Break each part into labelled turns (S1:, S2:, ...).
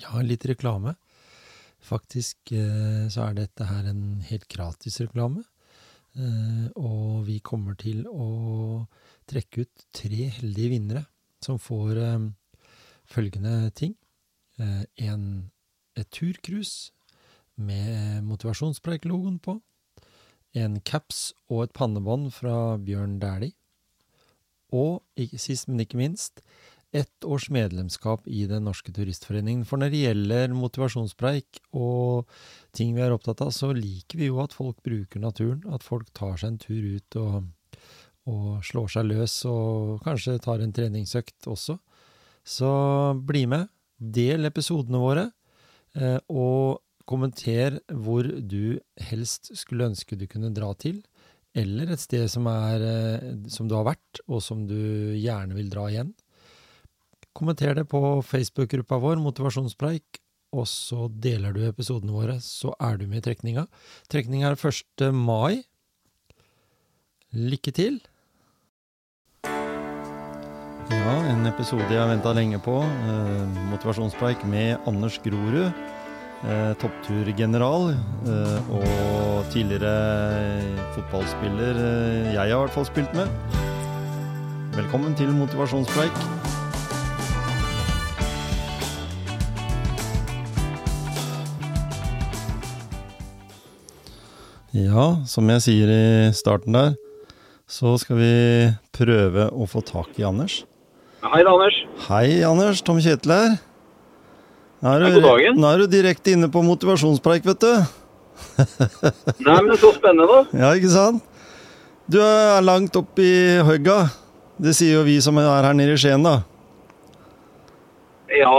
S1: Ja, litt reklame. Faktisk eh, så er dette her en helt gratis reklame. Eh, og vi kommer til å trekke ut tre heldige vinnere som får eh, følgende ting. En, et turcruise med motivasjonspreik-logoen på. En caps og et pannebånd fra Bjørn Dæhlie. Og sist, men ikke minst, ett års medlemskap i Den norske turistforeningen. For når det gjelder motivasjonspreik og ting vi er opptatt av, så liker vi jo at folk bruker naturen. At folk tar seg en tur ut og, og slår seg løs, og kanskje tar en treningsøkt også. Så bli med, del episodene våre, eh, og kommenter hvor du helst skulle ønske du kunne dra til. Eller et sted som, er, eh, som du har vært, og som du gjerne vil dra igjen. Kommenter det på Facebook-gruppa vår, Motivasjonspreik, og så deler du episodene våre, så er du med i trekninga. Trekninga er 1. mai. Lykke til! Ja, en episode jeg har venta lenge på. Eh, motivasjonspreik med Anders Grorud. Eh, Toppturgeneral eh, og tidligere fotballspiller eh, jeg har i hvert fall spilt med. Velkommen til motivasjonspreik. Ja, som jeg sier i starten der, så skal vi prøve å få tak i Anders.
S2: Hei da, Anders.
S1: Hei, Anders. Tom Kjetil her. Nå er,
S2: Hei,
S1: du,
S2: dagen.
S1: nå er du direkte inne på motivasjonspreik, vet du.
S2: Nei, men så spennende, da.
S1: Ja, ikke sant? Du er langt opp i høgga. Det sier jo vi som er her nede i Skien, da.
S2: Ja,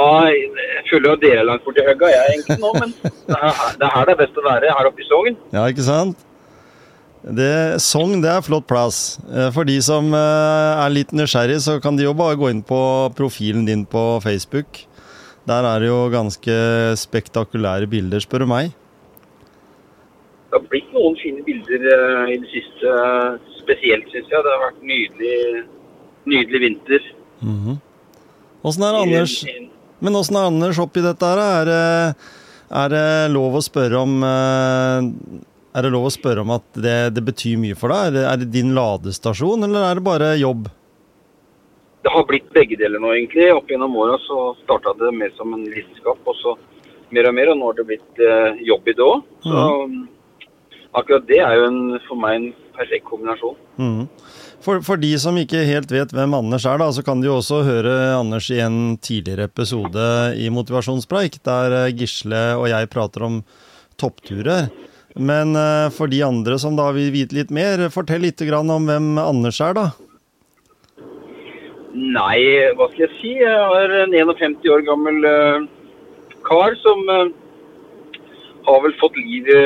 S2: jeg og dele langt borti høgga, jeg egentlig nå, men det er, her- det er her det er best å være, her oppe i Sogn.
S1: Ja, ikke sant? Det, Sogn det er flott plass. Eh, For de som eh, er litt nysgjerrig, så kan de jo bare gå inn på profilen din på Facebook. Der er det jo ganske spektakulære bilder, spør du meg.
S2: Det har blitt noen fine bilder eh, i det siste, spesielt synes jeg. Det har vært nydelig, nydelig vinter.
S1: Mhm. Åssen er Anders Men åssen er Anders oppi dette her? Er det, er det lov å spørre om eh, Er det lov å spørre om at det, det betyr mye for deg? Er det, er det din ladestasjon, eller er det bare jobb?
S2: Det har blitt begge deler nå, egentlig. Opp gjennom åra så starta det mer som en lidenskap, og så mer og mer, og nå har det blitt eh, jobb i det òg. Så akkurat det er jo en, for meg en perfekt kombinasjon.
S1: Mhm. For, for de som ikke helt vet hvem Anders er, da, så kan de jo også høre Anders i en tidligere episode i Motivasjonspreik, der eh, Gisle og jeg prater om toppturer. Men eh, for de andre som da vil vite litt mer, fortell litt om hvem Anders er, da.
S2: Nei, hva skal jeg si? Jeg er en 51 år gammel eh, kar som har vel fått liv i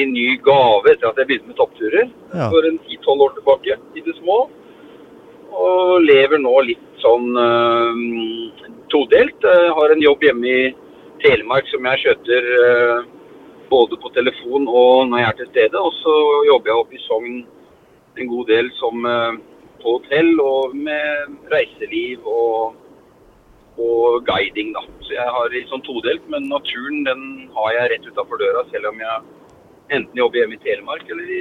S2: i ny gave etter at jeg begynte med toppturer
S1: Ja.
S2: for en 10-12 år tilbake i det små. Og lever nå litt sånn uh, todelt. Jeg har en jobb hjemme i Telemark som jeg skjøter uh, både på telefon og når jeg er til stede. Og så jobber jeg oppe i Sogn en god del som uh, på hotell og med reiseliv og, og guiding, da. Så jeg har litt sånn todelt, men naturen den har jeg rett utafor døra, selv om jeg enten jobber hjemme i Telemark eller i,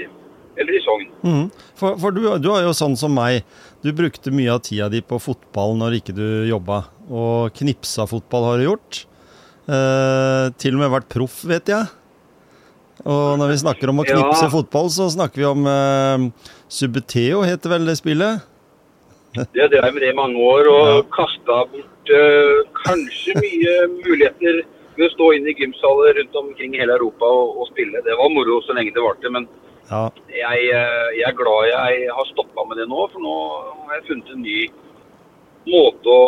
S2: eller i Sogn.
S1: Mm. For, for du, du er jo sånn som meg. Du brukte mye av tida di på fotball når ikke du jobba. Og knipsa fotball har du gjort. Eh, til og med vært proff, vet jeg. Og når vi snakker om å
S2: Ja.
S1: knipse fotball, så snakker vi om eh, Subeteo, heter vel det spillet?
S2: Jeg drev med det i mange år og
S1: Ja.
S2: kasta bort eh, kanskje mye muligheter ved å stå inne i gymsaler rundt omkring i hele Europa og, og spille. Det var moro så lenge det varte, men
S1: Ja.
S2: jeg, eh, jeg er glad jeg har stoppa med det nå, for nå har jeg funnet en ny måte å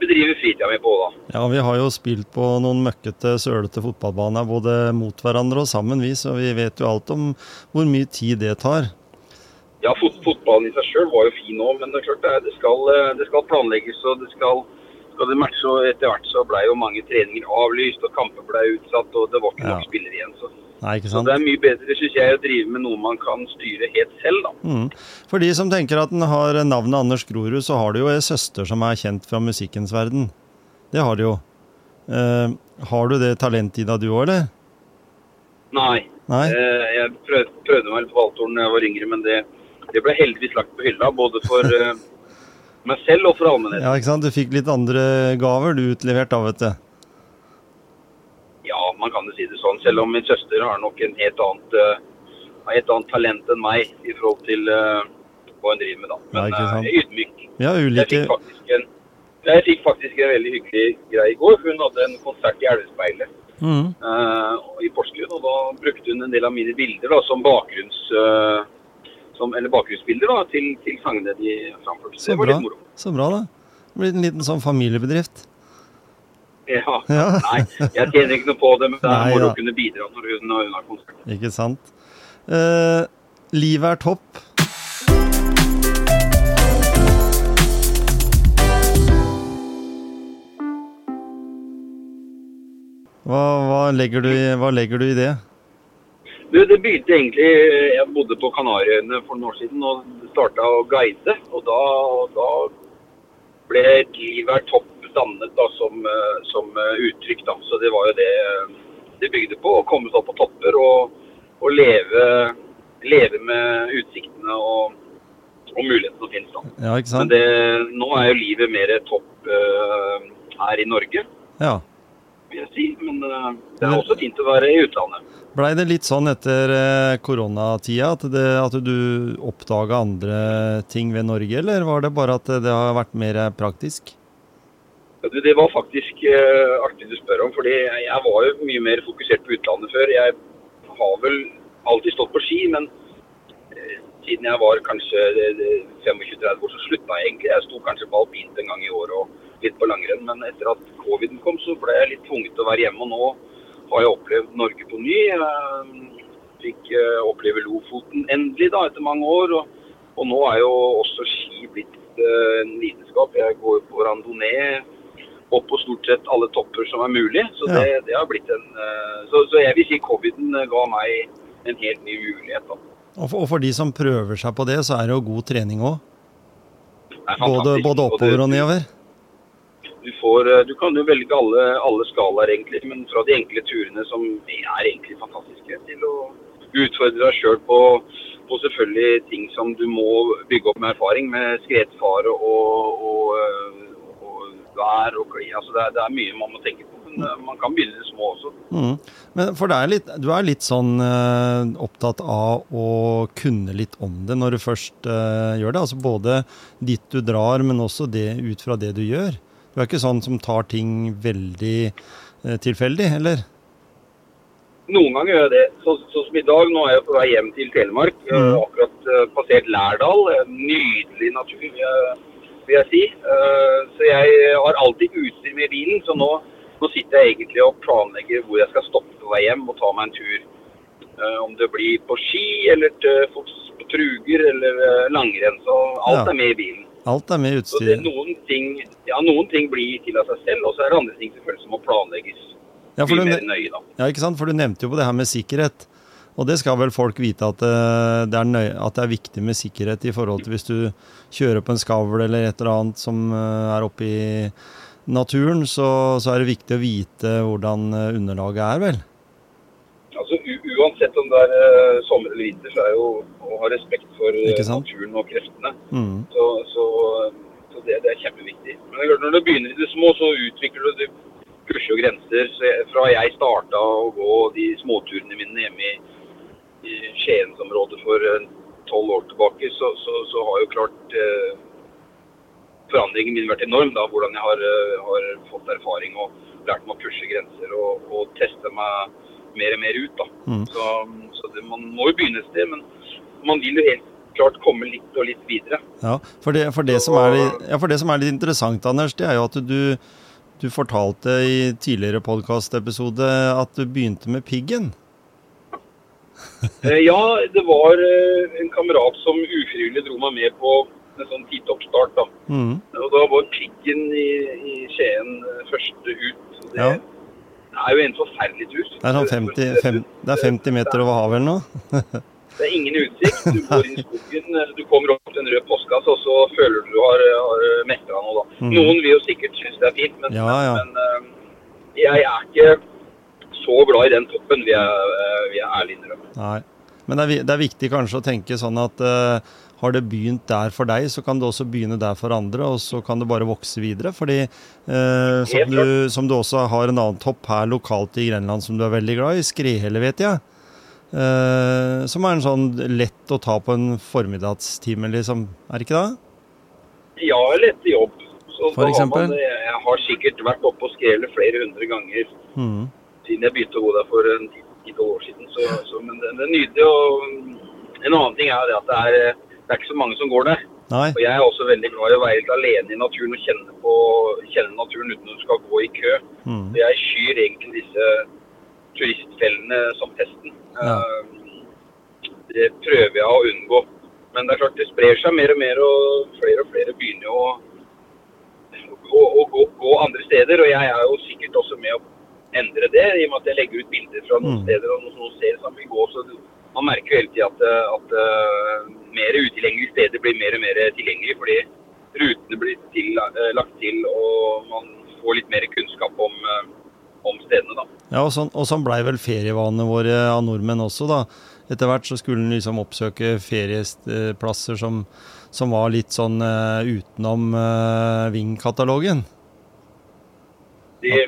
S2: bedrive fritida mi på, da.
S1: ja, vi har jo spilt på noen møkkete, sølete fotballbaner både mot hverandre og sammen, vi, så vi vet jo alt om hvor mye tid det tar.
S2: Ja, fot fotballen i seg sjøl var jo fin òg, men det er klart det, det, skal, eh, det skal planlegges og det skal, skal det matche. Og etter hvert så blei jo mange treninger avlyst og kamper blei utsatt, og det var ikke
S1: Ja.
S2: nok spillere igjen. Så,
S1: Nei,
S2: så det er mye bedre, syns jeg, å drive med noe man kan styre helt selv, da.
S1: Mm. For de som tenker at den har navnet Anders Grorud, så har du jo ei søster som er kjent fra musikkens verden. Det har du jo. Eh, har du det talentet i deg, du òg, eller?
S2: Nei.
S1: Nei?
S2: Eh, jeg prøvde, prøvde meg på valgtoren da jeg var yngre, men det, det ble heldigvis lagt på hylla. Både for eh, meg selv og for allmennheten.
S1: Ja, ikke sant? Du fikk litt andre gaver du utlevert da, vet du.
S2: Ja, man kan jo si det sånn. Selv om min søster har nok en helt annet, uh, helt annet talent enn meg i forhold til uh, hva hun driver med, da. Men
S1: ja,
S2: uh, ydmyk.
S1: Ja, har
S2: Jeg
S1: ulike
S2: fikk, en, jeg fikk faktisk en veldig hyggelig greie i går. Hun hadde en konsert i Elvespeilet
S1: Mm.
S2: Uh, i Porsgrunn. Og da brukte hun en del av mine bilder da, som bakgrunns... eh, som, eller bakgrunnsbilder da, til, til sangene de framførte. Så det var
S1: bra.
S2: litt moro.
S1: Så bra, da. Det blir en liten sånn familiebedrift.
S2: Ja.
S1: Ja.
S2: Nei, jeg tjener ikke noe på det, men det er moro å kunne bidra når hun, når hun har konsert.
S1: Ikke sant? Eh, livet er topp. Hva, hva, legger du i, hva legger du i det?
S2: Du, det begynte egentlig Jeg bodde på Kanariøyene for noen år siden og starta å guide. Og da, da ble livet topp dannet da, som, eh, som eh, uttrykk. Da. Så det var jo det eh, det bygde på. Å komme seg opp på topper og, og leve, leve med utsiktene og, og mulighetene som finnes. Da.
S1: Ja, ikke
S2: Men det, nå er jo livet mer topp uh, her i Norge,
S1: Ja.
S2: Vil jeg si. Men eh, det er også fint å være i utlandet.
S1: Blei det litt sånn etter eh, koronatida at, det, at du oppdaga andre ting ved Norge, eller var det bare at det har vært mer praktisk?
S2: Det var faktisk eh, artig du spør om, fordi jeg, var jo mye mer fokusert på utlandet før. Jeg har vel alltid stått på ski, men siden jeg var kanskje eh, 25-30 år, så slutta jeg egentlig. Jeg sto kanskje på alpint en gang i året og litt på langrenn, men etter at coviden kom, så ble jeg litt tvunget til å være hjemme. Og nå har jeg opplevd Norge på ny. Jeg fikk eh, oppleve Lofoten endelig, da, etter mange år. Og, og nå er jo også ski blitt eh, en lidenskap. Jeg går på randonee opp på stort sett alle topper som er mulig. Så det, det har blitt en eh, så, så jeg vil si coviden ga meg en helt ny mulighet. da.
S1: Og for, og for de som prøver seg på det, så er det jo god trening òg. Både, både oppover og nedover.
S2: Du, får, eh, du kan jo velge alle, alle skalaer, egentlig, men fra de enkle turene som er egentlig fantastiske, til å utfordre deg sjøl på, på selvfølgelig ting som du må bygge opp med erfaring, med skredfare og, og, eh, og vær og kli. Altså det, er, det er mye man må tenke på, men eh, man kan begynne små også.
S1: Mm. Men for er litt, du er litt sånn eh, opptatt av å kunne litt om det når du først eh, gjør det. Altså både dit du drar, men også det ut fra det du gjør. Du er ikke sånn som tar ting veldig eh, tilfeldig, eller?
S2: Noen ganger gjør jeg det. Så, sånn som i dag, nå er jeg på vei hjem til Telemark. Jeg har
S1: Mhm.
S2: akkurat eh, passert Lærdal. Nydelig natur, vil jeg, vil jeg si. Eh, så jeg har alltid utstyr med bilen. Så nå, nå sitter jeg egentlig og planlegger hvor jeg skal stoppe på vei hjem og ta meg en tur. Om det blir på ski, eller til fots på truger, eller langrenn. Så alt
S1: Ja.
S2: er med i bilen.
S1: Alt er med
S2: Så det,
S1: utstyr.
S2: noen, ting, ja, noen ting blir til av seg selv, og så er det andre ting selvfølgelig som må planlegges
S1: Ja, for du,
S2: nøye. da.
S1: ja, ikke sant? For du nevnte jo på det her med sikkerhet. Og det skal vel folk vite at eh, det er, nøye, at det er viktig med sikkerhet i forhold til hvis du kjører på en skavl eller et eller annet som eh, er oppe i naturen, så, så er det viktig å vite hvordan eh, underlaget er, vel?
S2: Altså, u uansett om det er eh, sommer eller vinter, så er jo å ha respekt for eh, naturen og kreftene.
S1: Mm.
S2: Så, så, så det, det er kjempeviktig. Men det er klart, når du begynner i det små, så utvikler du du pusher jo grenser. Jeg, fra jeg starta å gå de småturene mine hjemme i, i Skiensområdet for eh, tolv år tilbake, så, så, så har jo klart eh, forandringen min vært enorm. da, Hvordan jeg har, har fått erfaring og lært meg å pushe grenser og, og teste meg mer og mer ut. da.
S1: Mm.
S2: Så, så det, man må jo begynne et sted, men man vil jo helt klart komme litt og litt videre.
S1: Ja, for det, for, det som er, litt- ja, for det som er litt interessant, Anders, det er jo at du, du fortalte i tidligere podkastepisode at du begynte med piggen.
S2: Eh, ja, det var eh, en kamerat som ufrivillig dro meg med på en sånn titoppstart. da.
S1: Mm.
S2: Og da var piggen i, i Skien eh, første ut. Så det
S1: Ja.
S2: Er jo en forferdelig tur.
S1: Det er sånn 50, fem, det er 50 meter over havet eller noe.
S2: Det er ingen utsikt. Du går inn i skogen, eh, du kommer opp til en rød postkasse, og så føler du du har, har mestra noe. da.
S1: Mhm.
S2: Noen vil jo sikkert synes det er fint, men,
S1: Ja, ja.
S2: men, eh, jeg er ikke så glad i den toppen, vil jeg, vil jeg ærlig innrømme.
S1: Nei. Men det er, det er, viktig kanskje å tenke sånn at uh, har det begynt der for deg, så kan det også begynne der for andre, og så kan det bare vokse videre. Fordi eh, som, du, som, du, også har en annen topp her lokalt i Grenland som du er veldig glad i, Skrehelle, vet jeg. Eh, som er en sånn lett å ta på en formiddagstime, liksom. Er det ikke det?
S2: Ja, lett jobb. Så
S1: for eksempel?
S2: Man, jeg har sikkert vært oppe og skrevet flere hundre ganger mm. siden jeg begynte å gå der for en ti-tolv år siden. Så, så, men det, det er nydelig. Og en annen ting er det at det er, det er ikke så mange som går der.
S1: Nei.
S2: Og jeg er også veldig glad i å være helt alene i naturen og kjenne, på, kjenne naturen uten at du skal gå i kø. Mm. Så jeg skyr egentlig disse turistfellene som pesten. Ja. Eh, det prøver jeg å unngå. Men det er klart det sprer seg mer og mer, og flere og flere begynner å, å, å gå, gå, andre steder. Og jeg er jo sikkert også med å endre det, i og med at jeg legger ut bilder fra noen mm. steder og noen som i går. så Man merker jo hele tida at, at uh, mer utilgjengelige steder blir mer og mer tilgjengelige, fordi rutene blir til, uh, lagt til og man får litt mer kunnskap om, uh, om stedene. da.
S1: Ja, Og sånn, og sånn blei vel ferievanene våre av nordmenn også. da. Etter hvert så skulle en liksom oppsøke ferieplasser som, som var litt sånn utenom Ving-katalogen.
S2: Det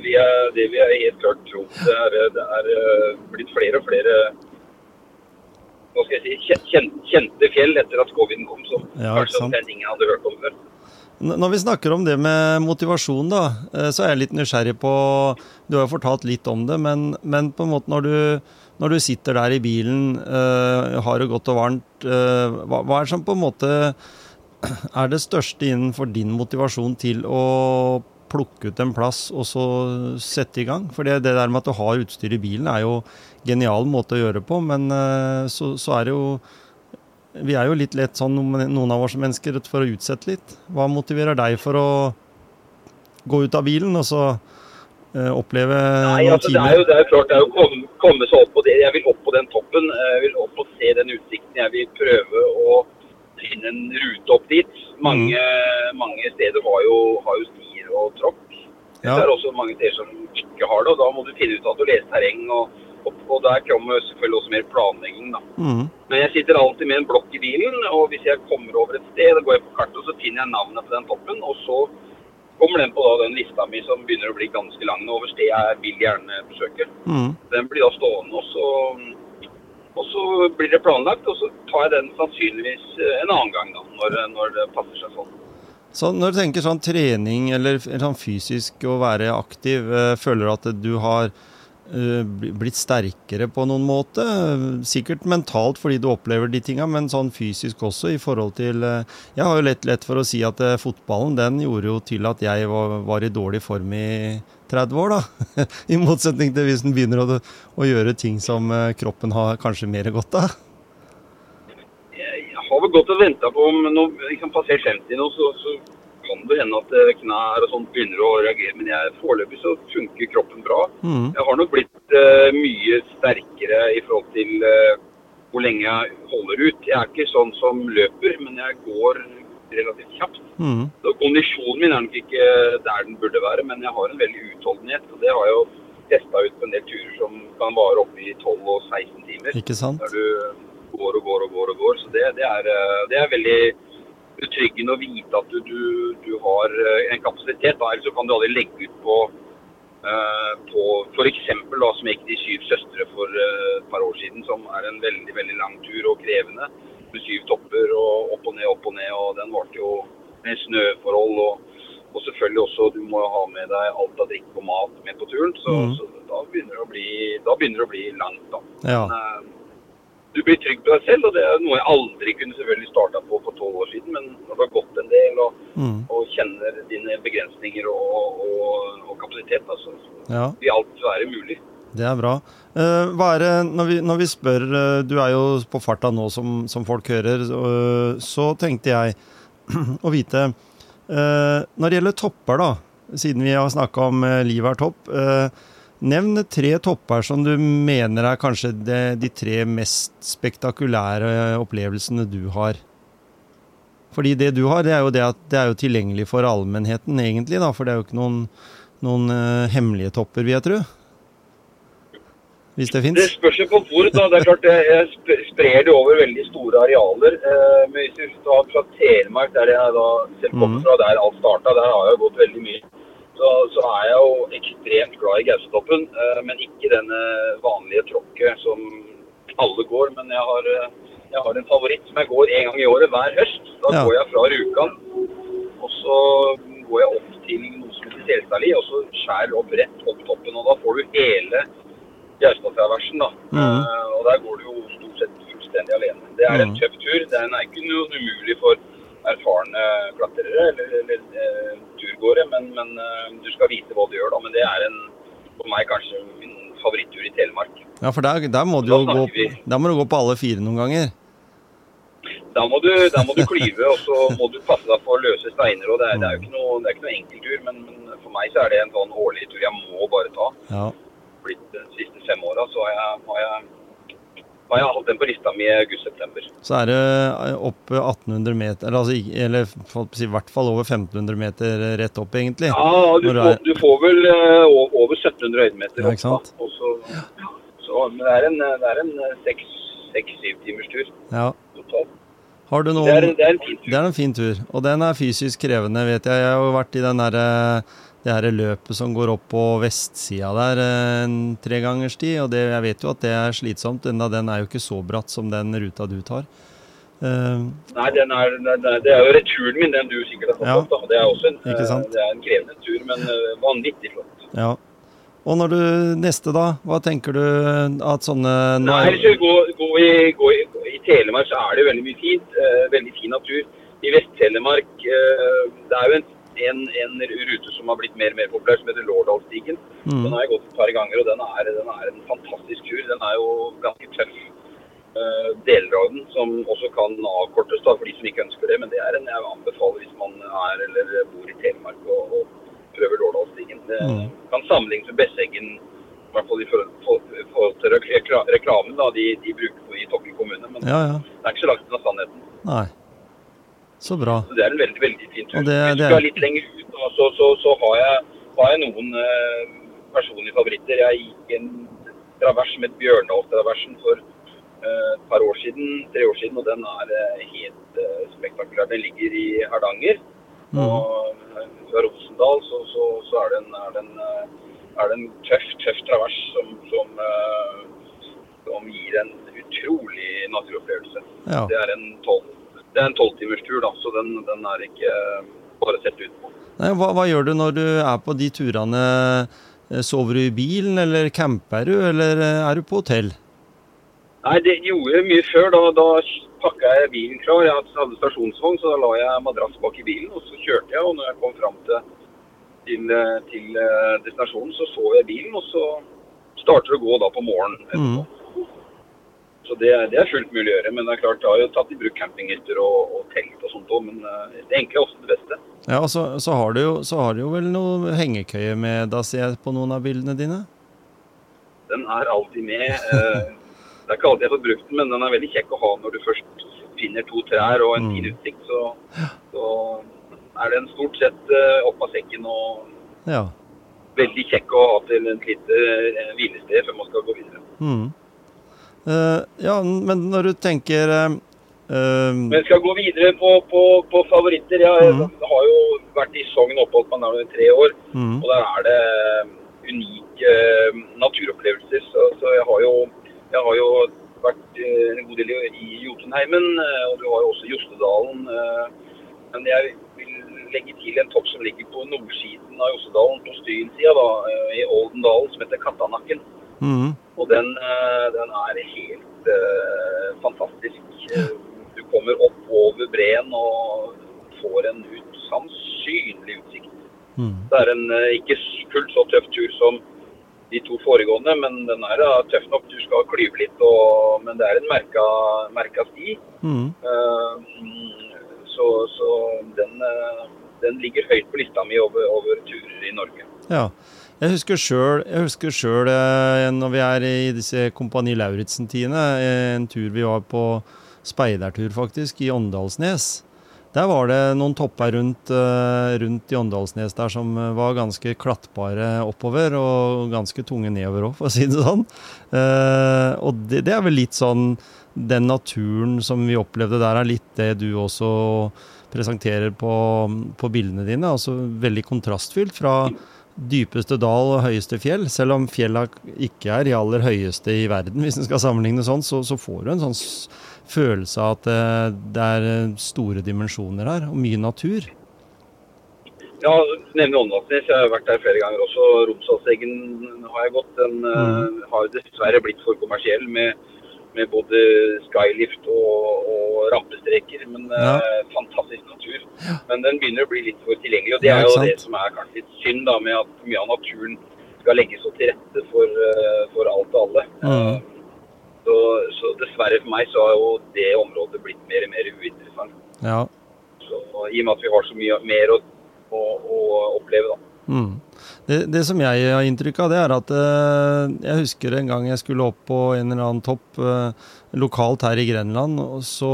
S2: det vil jeg helt klart tro. Det er, det er, eh, blitt flere og flere si, kjente fjell etter at covid kom, som ja, kanskje omtrent ingen hadde hørt om før.
S1: Når vi snakker om det med motivasjon, da, eh, så er jeg litt nysgjerrig på Du har jo fortalt litt om det, men, men på en måte når du, når du, sitter der i bilen, uh, har det godt og varmt, uh, hva, hva, er det som på en måte er det største innenfor din motivasjon til å plukke ut en plass og så sette i gang. For det, det der med at du har utstyr i bilen er jo genial måte å gjøre det på, men eh, så, så, er det jo Vi er jo litt lett sånn, noen av oss mennesker, for å utsette litt. Hva motiverer deg for å gå ut av bilen og så uh, oppleve
S2: Nei, altså, det er jo, det er jo klart det er å komme, komme, seg opp på det. Jeg vil opp på den toppen. Jeg vil opp og se den utsikten. Jeg vil prøve å finne en rute opp dit. Mange, mm. mange steder har jo, har jo og tråkk. Ja. Det er også mange steder som ikke har det, og da må du finne ut at du leser terreng. og, og, og der kommer selvfølgelig også mer planlegging. da. Mm. Men jeg sitter alltid med en blokk i bilen, og hvis jeg kommer over et sted, går jeg på kartet og så finner jeg navnet på den toppen. og så kommer den på da, den lista mi som begynner å bli ganske lang over sted jeg vil gjerne besøke. Mm. Den blir da stående, og så, og så blir det planlagt. Og så tar jeg den sannsynligvis en annen gang, da, når, når det passer seg sånn.
S1: Så når du tenker sånn trening eller sånn fysisk å være aktiv, eh, føler du at du har eh, blitt sterkere på noen måte? Sikkert mentalt fordi du opplever de tinga, men sånn fysisk også i forhold til eh, Jeg har jo lett, lett for å si at fotballen den gjorde jo til at jeg var, var i dårlig form i 30 år, da. I motsetning til hvis en begynner å, å, gjøre ting som kroppen har kanskje mer godt av
S2: har vel gått og venta på om når liksom passerer 50 nå, så, så, kan det hende at eh, knær og sånt begynner å reagere. Men jeg, foreløpig så funker kroppen bra. Mm. Jeg har nok blitt uh, mye sterkere i forhold til uh, hvor lenge jeg holder ut. Jeg er ikke sånn som løper, men jeg går relativt kjapt. Mm. Så Kondisjonen min er nok ikke der den burde være, men jeg har en veldig utholdenhet. og Det har jeg jo testa ut på en del turer som kan vare oppe i 12 og 16 timer.
S1: Ikke sant?
S2: Der du går og går og går. og går. Så det, det, er, eh, det er, veldig betryggende å vite at du, du, du har eh, en kapasitet. Da. Ellers kan du aldri legge ut på, uh, på f.eks. som gikk De syv søstre for et par år siden, som er en veldig veldig lang tur og krevende. Med syv topper og opp og ned, opp og ned. og Den varte jo med snøforhold. og og selvfølgelig også, du må ha med deg alt av drikke og mat med på turen. Så, mm. så da, begynner bli, da begynner det å bli langt, da.
S1: Ja.
S2: Men, du blir trygg på deg selv, og det er noe jeg aldri kunne selvfølgelig starta på for tolv år siden. Men når du har gått en del og, mm. og kjenner dine begrensninger og, og, og kapasitet, da, så ja. vil alt være mulig.
S1: Det er bra. Uh, hva er det, når vi, når vi spør uh, Du er jo på farta nå, som, som folk hører. Så tenkte jeg å vite Når det gjelder topper, da, siden vi har snakka om livet er topp. Nevn tre topper som du mener er kanskje de, de tre mest spektakulære opplevelsene du har. Fordi det du har, det er jo, det at det er jo tilgjengelig for allmennheten, egentlig. da, For det er jo ikke noen noen uh, hemmelige topper, vil jeg tro. Hvis det
S2: Det
S1: fins.
S2: spørs jo på hvor. da. Det er klart jeg, sp- sprer det over veldig store arealer. Eh, men hvis du tar fra Telemark, der jeg da selv kommer
S1: Mhm.
S2: fra, der alt starta, der har jeg gått veldig mye. Så, så er jeg jo ekstremt glad i Gausetoppen, eh, men ikke denne vanlige tråkket som alle går. Men jeg har, eh, jeg har en favoritt som jeg går en gang i året hver høst. Da
S1: Ja.
S2: går jeg fra Rjukan, og så går jeg opp til noe som heter Selstadli, og så skjærer opp rett opp toppen. Og da får du hele Gaustadtraversen, da.
S1: Mhm.
S2: Eh, og der går du jo stort sett fullstendig alene. Det er en
S1: Mhm.
S2: tøff tur. Den er ikke noe umulig for erfarne klatrere eller, eller eh, turgåere, men, men eh, du skal vite hva du gjør da. Men det er en, for meg kanskje min favorittur i Telemark.
S1: Ja, for der, der, må du jo gå, må du gå på alle fire noen ganger.
S2: Da må du, da må du klyve, og så må du passe deg for å løse steiner. og Det er, det er jo ikke noe, det er ikke noe men, men for meg så er det en sånn årlig tur jeg må bare ta.
S1: Ja.
S2: Blitt de siste fem åra, så har jeg, har jeg, har jeg hatt den på lista mi i august-september.
S1: Så er det eh, opp 1800 meter, eller, altså, eller si, i hvert fall over 1500 meter rett opp, egentlig.
S2: Ja, du får,
S1: er-
S2: du får vel uh, over 1700 høydemeter.
S1: Ja,
S2: opp, da. Og så, så, men det er en, det er en seks-syv timers tur
S1: Ja.
S2: totalt.
S1: Har du noen
S2: Det er, en- det er en fin tur.
S1: Det er en fin tur, og den er fysisk krevende, vet jeg. Jeg har jo vært i den derre det her løpet som går opp på vestsida der eh, en tregangers tid, og det, jeg vet jo at det er slitsomt, enda den er jo ikke så bratt som den ruta du tar. Uh,
S2: Nei, den er, den er, det er jo returen min, den du sikkert har fått
S1: Ja.
S2: opp. da. Det er også en, eh, det er en krevende tur, men vanvittig flott.
S1: ja. Og når du neste, da? Hva tenker du at sånne
S2: Nei, hvis du går, går, i, går i, I Telemark så er det veldig mye fint. Uh, veldig fin natur. I Vest-Telemark uh, det er jo en, en, en rute som har blitt mer og mer populær, som heter Lårdalsstigen. Den
S1: mm,
S2: har jeg gått et par ganger, og den er, den er en fantastisk tur. Den er jo ganske tøff. Uh, deler av den som også kan avkortes da, for de som ikke ønsker det. Men det er en jeg anbefaler hvis man er eller bor i Telemark og, og prøver Lårdalsstigen. Det
S1: Mm.
S2: kan sammenlignes med Besseggen, i hvert fall i forhold, til reklamen da, de, de bruker i Tokken kommune. Men
S1: Ja, ja.
S2: det er ikke så langt unna sannheten.
S1: Nei. Så bra.
S2: Så det er en veldig veldig fin tur.
S1: Det-
S2: Hvis du skal litt lenger ut, da, så, så, så har, jeg, har jeg noen eh, personlige favoritter. Jeg gikk en travers som het Bjørndalstraversen for eh, et par år siden, tre år siden, og den er eh, helt eh, spektakulær. Den ligger i Hardanger.
S1: Mm.
S2: Og eh, fra Rosendal så, så, så er, det en, er, det en, eh, er det en tøff, tøff travers som, som, som gir en utrolig naturopplevelse.
S1: Ja.
S2: Det er en tolv det er en tolvtimerstur, da, så den, den er ikke eh, bare sett ut på.
S1: Nei, hva, hva gjør du når du er på de turene? Eh, Sover du i bilen, eller camper du, eller eh, er du på hotell?
S2: Nei, det gjorde jeg mye før. Da, da pakka jeg bilen klar. Jeg hadde stasjonsvogn, så da la jeg madrass bak i bilen. Og så kjørte jeg, og når jeg kom fram til, til, til destinasjonen, så så jeg bilen. Og så starter det å gå da på morgenen etterpå. Så det, det er fullt mulig å gjøre. Men det er klart, jeg har jo tatt i bruk campinghytter og, og telt og sånt òg. Men eh, det enkle er ofte det beste.
S1: Ja, og så, så, har du jo, så har du jo vel noe hengekøye med, da ser jeg på noen av bildene dine?
S2: Den er alltid med. eh, Det er ikke alltid jeg får brukt den, men den er veldig kjekk å ha når du først finner to trær og en
S1: Mm.
S2: fin utsikt. Så, så er den stort sett eh, opp av sekken og
S1: Ja.
S2: veldig kjekk å ha til et lite hvilested før man skal gå videre.
S1: Mm. Eh, ja, men når du tenker eh,
S2: Men skal gå videre på, på, på favoritter. Jeg
S1: Mhm.
S2: har jo vært i Sogn og oppholdt meg der i tre år.
S1: mm,
S2: Og der er det unike uh, naturopplevelser. Så, så jeg har jo jeg har jo vært uh, en god del i, Jotunheimen, uh, og du har jo også Jostedalen. Men jeg vil legge til en topp som ligger på nordsiden av Jostedalen, på Stynsida, da, eh, i Oldendalen, som heter Kattanakken.
S1: Mm,
S2: Og den, eh, den er helt uh, fantastisk. Du kommer opp over breen og får en usannsynlig utsikt.
S1: mm.
S2: Det er en eh, ikke fullt så tøff tur som de to foregående, men den er da tøff nok. Du skal klyve litt, og, men det er en merka, merka sti.
S1: Mm.
S2: Uh, så så den, den ligger høyt på lista mi over, over turer i Norge.
S1: Ja. Jeg husker sjøl, jeg husker selv, eh, når vi er i disse Kompani Lauritzen-tidene, eh, en tur vi var på speidertur faktisk, i Åndalsnes. Der var det noen topper rundt, eh, rundt i Åndalsnes der som var ganske klattbare oppover, og ganske tunge nedover òg, for å si det sånn. Og det, det, er vel litt sånn Den naturen som vi opplevde der, er litt det du også presenterer på, på bildene dine. Altså veldig kontrastfylt fra dypeste dal og høyeste fjell. Selv om fjella ikke er de aller høyeste i verden, hvis en skal sammenligne sånn, så, så får du en sånn følelse av at eh, det er eh, store dimensjoner her, og mye natur.
S2: Ja, nevner Åndalsnes. Jeg har vært der flere ganger også. Romsdalseggen har jeg gått. Den mm. uh, har dessverre blitt for kommersiell med, med både skylift og, og rampestreker. Men ja. uh, fantastisk natur. Ja. Men den begynner å bli litt for tilgjengelig. Og det er jo det som er kanskje litt synd, da, med at mye av naturen skal legges så til rette for, uh, for alt og alle. Mm. Så, så, dessverre for meg så har jo det området blitt mer og mer uinteressant.
S1: Ja.
S2: Så, I og med at vi har så mye mer å, å, å oppleve, da.
S1: Mm. Det, det, som jeg har inntrykk av, det er at eh, jeg husker en gang jeg skulle opp på en eller annen topp eh, lokalt her i Grenland. Så,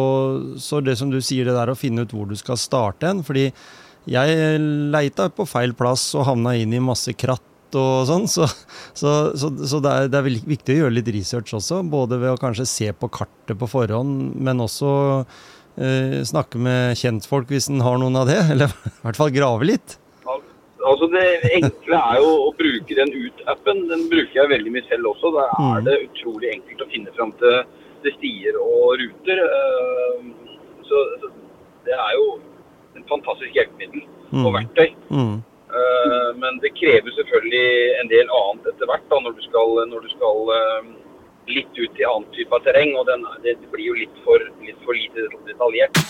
S1: så, det som du sier, det der å finne ut hvor du skal starte en. Fordi jeg leita på feil plass og havna inn i masse kratt og sånn. Så, så, så, så det, er, det, er, viktig å gjøre litt research også. Både ved å kanskje se på kartet på forhånd, men også eh, snakke med kjentfolk hvis en har noen av det. Eller i hvert fall grave litt.
S2: Altså Det enkle er jo å bruke den ut-appen. Den bruker jeg veldig mye selv også. Da er mm. det utrolig enkelt å finne fram til, til stier og ruter. Eh, så, det er jo en fantastisk hjelpemiddel og mm. verktøy.
S1: Mm.
S2: Eh, men det krever selvfølgelig en del annet etter hvert da, når du skal, når du skal eh, litt ut i annen type av terreng. Og den, det blir jo litt for, litt for lite detaljert.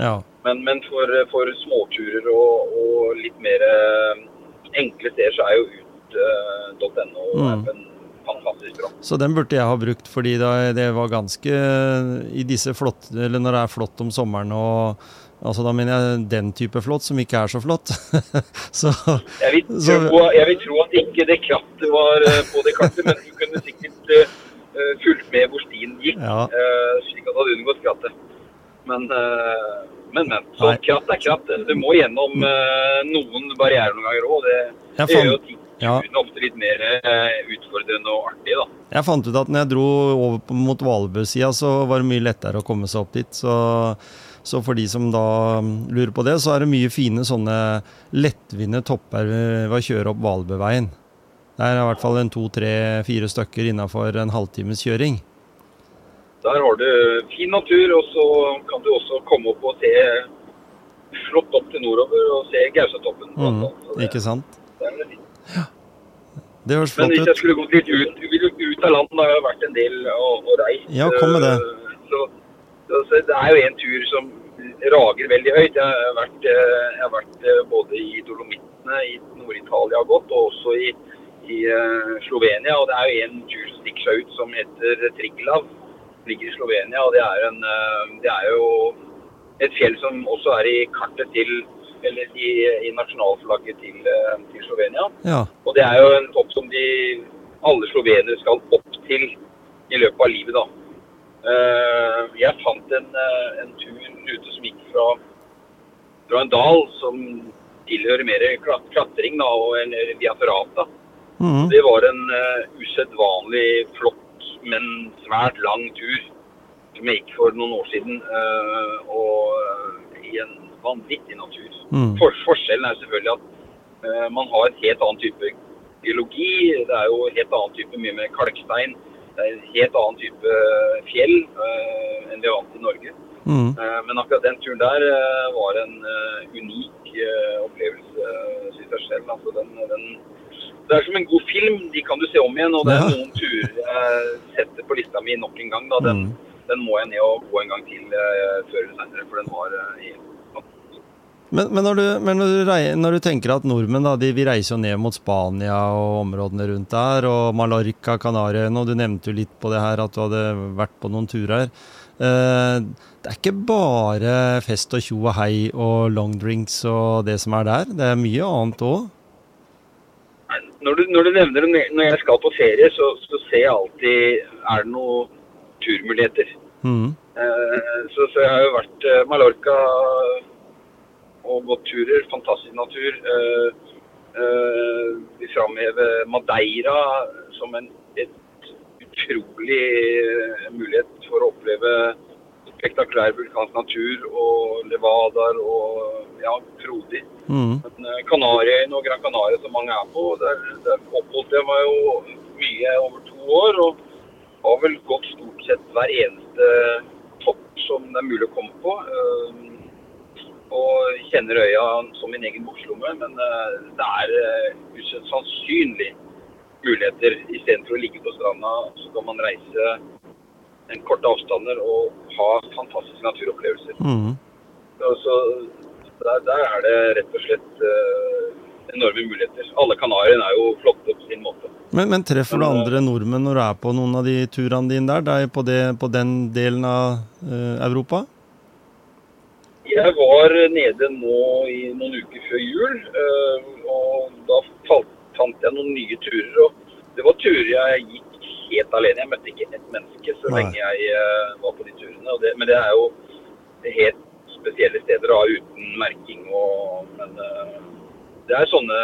S1: Ja.
S2: Men, men for, for, småturer og, og, litt mer eh, enkle steder, så er jo ut.no mm fantastisk bra.
S1: Så den burde jeg ha brukt, fordi det var ganske i disse flott, Eller når det er flott om sommeren og Altså Da mener jeg den type flott, som ikke er så flott.
S2: så, jeg, vil tro, så, jeg, vil tro, at ikke det krattet var uh, på det kartet, men du kunne sikkert uh, fulgt med hvor stien gikk,
S1: ja.
S2: uh, slik at du hadde unngått krattet. Men, men, men. Så Nei. kratt er kraft. Du må gjennom noen barrierer noen ganger òg. Det, det gjør jo ting ja. ofte litt mer eh, utfordrende og artig, da.
S1: Jeg fant ut at når jeg dro over mot Valbø-sida, så var det mye lettere å komme seg opp dit. Så, så, for de som da mm, lurer på det, så er det mye fine sånne lettvinte topper ved å kjøre opp Valbøveien. Det er i hvert fall en to, tre, fire stykker innafor en halvtimes kjøring.
S2: Der har du fin natur, og så kan du også komme opp og se flott opp til nordover og se Gausatoppen.
S1: Mm, ikke sant?
S2: Det er fint.
S1: Ja. Det høres flott
S2: ut. Men hvis jeg skulle gått litt ut, ut av landet, har jeg vært en del og, og reist.
S1: Ja, kom med det.
S2: Eh, så, så, så, det er jo en tur som rager veldig høyt. Jeg har vært, eh, jeg har vært eh, både i Dolomittene i Nord-Italia godt, og også i, i uh, Slovenia. Og det er jo en tur som stikker seg ut som heter Triglav. Ligger i Slovenia. Og det er, en, uh, det er jo et fjell som også er i kartet til eller i, i nasjonalflagget til, eh, til Slovenia.
S1: Ja.
S2: Og det er jo en topp som de, alle slovenere skal opp til i løpet av livet, da. Uh, jeg fant en, eh, en tur ute som gikk fra, fra en dal som tilhører mer klatring da, og en via ferrata.
S1: Mm.
S2: Det var en uh, usedvanlig flott, men svært lang tur som jeg gikk for noen år siden. Uh, og i en vanvittig natur.
S1: Mm.
S2: For, forskjellen er selvfølgelig at uh, man har et helt annen type geologi. Det er jo en helt annen type mye med kalkstein. Det er en helt annen type fjell enn vi har vant i Norge.
S1: Mm.
S2: Men akkurat den turen der var en unik opplevelse, syns jeg selv. Altså den, den, det er som en god film. De kan du se om igjen. Og det er noen turer jeg setter på lista mi nok en gang. Da. Den, mm. den må jeg ned og gå en gang til før eller senere, for den var helt
S1: men, men, når, du, men når, du, når, du, tenker at nordmenn da, de, vi reiser jo ned mot Spania og områdene rundt der, og Mallorca, Kanariøyene, og du nevnte jo litt på det her at du hadde vært på noen turer. Eh, det er ikke bare fest og tjo og hei og longdrinks og det som er der. Det er mye annet òg?
S2: Når, du, når du nevner det, når jeg skal på ferie, så, så ser jeg alltid Er det noen turmuligheter?
S1: Mm.
S2: Eh, så, så jeg har jo vært eh, Mallorca og gått turer. Fantastisk natur. Eh, eh, vi framhever Madeira som en et utrolig eh, mulighet for å oppleve spektakulær vulkansk natur og levadaer og ja, frodig.
S1: Mm.
S2: Men eh, Kanariøyene og Gran Canaria som mange er på, der, der oppholdt jeg meg jo mye over to år. Og har vel gått stort sett hver eneste topp som det er mulig å komme på. Eh, Og kjenner øya som min egen bokslomme, men eh, det er usannsynlig muligheter. Istedenfor å ligge på stranda, så kan man reise en korte avstander og ha fantastiske naturopplevelser.
S1: Mm.
S2: Så, der, der er det rett og slett uh, enorme muligheter. Alle Kanariøyene er jo flotte på sin måte.
S1: Men, men treffer du andre nordmenn når du er på noen av de turene dine der? der på, det, på den delen av uh, Europa?
S2: Jeg var nede nå i noen uker før jul, uh, og da fant jeg noen nye turer. og Det var turer jeg gikk helt alene. Jeg møtte ikke ett menneske så
S1: Nei.
S2: lenge jeg eh, var på de turene. Det, men det er jo helt spesielle steder da, uten merking. Og, men eh, det er sånne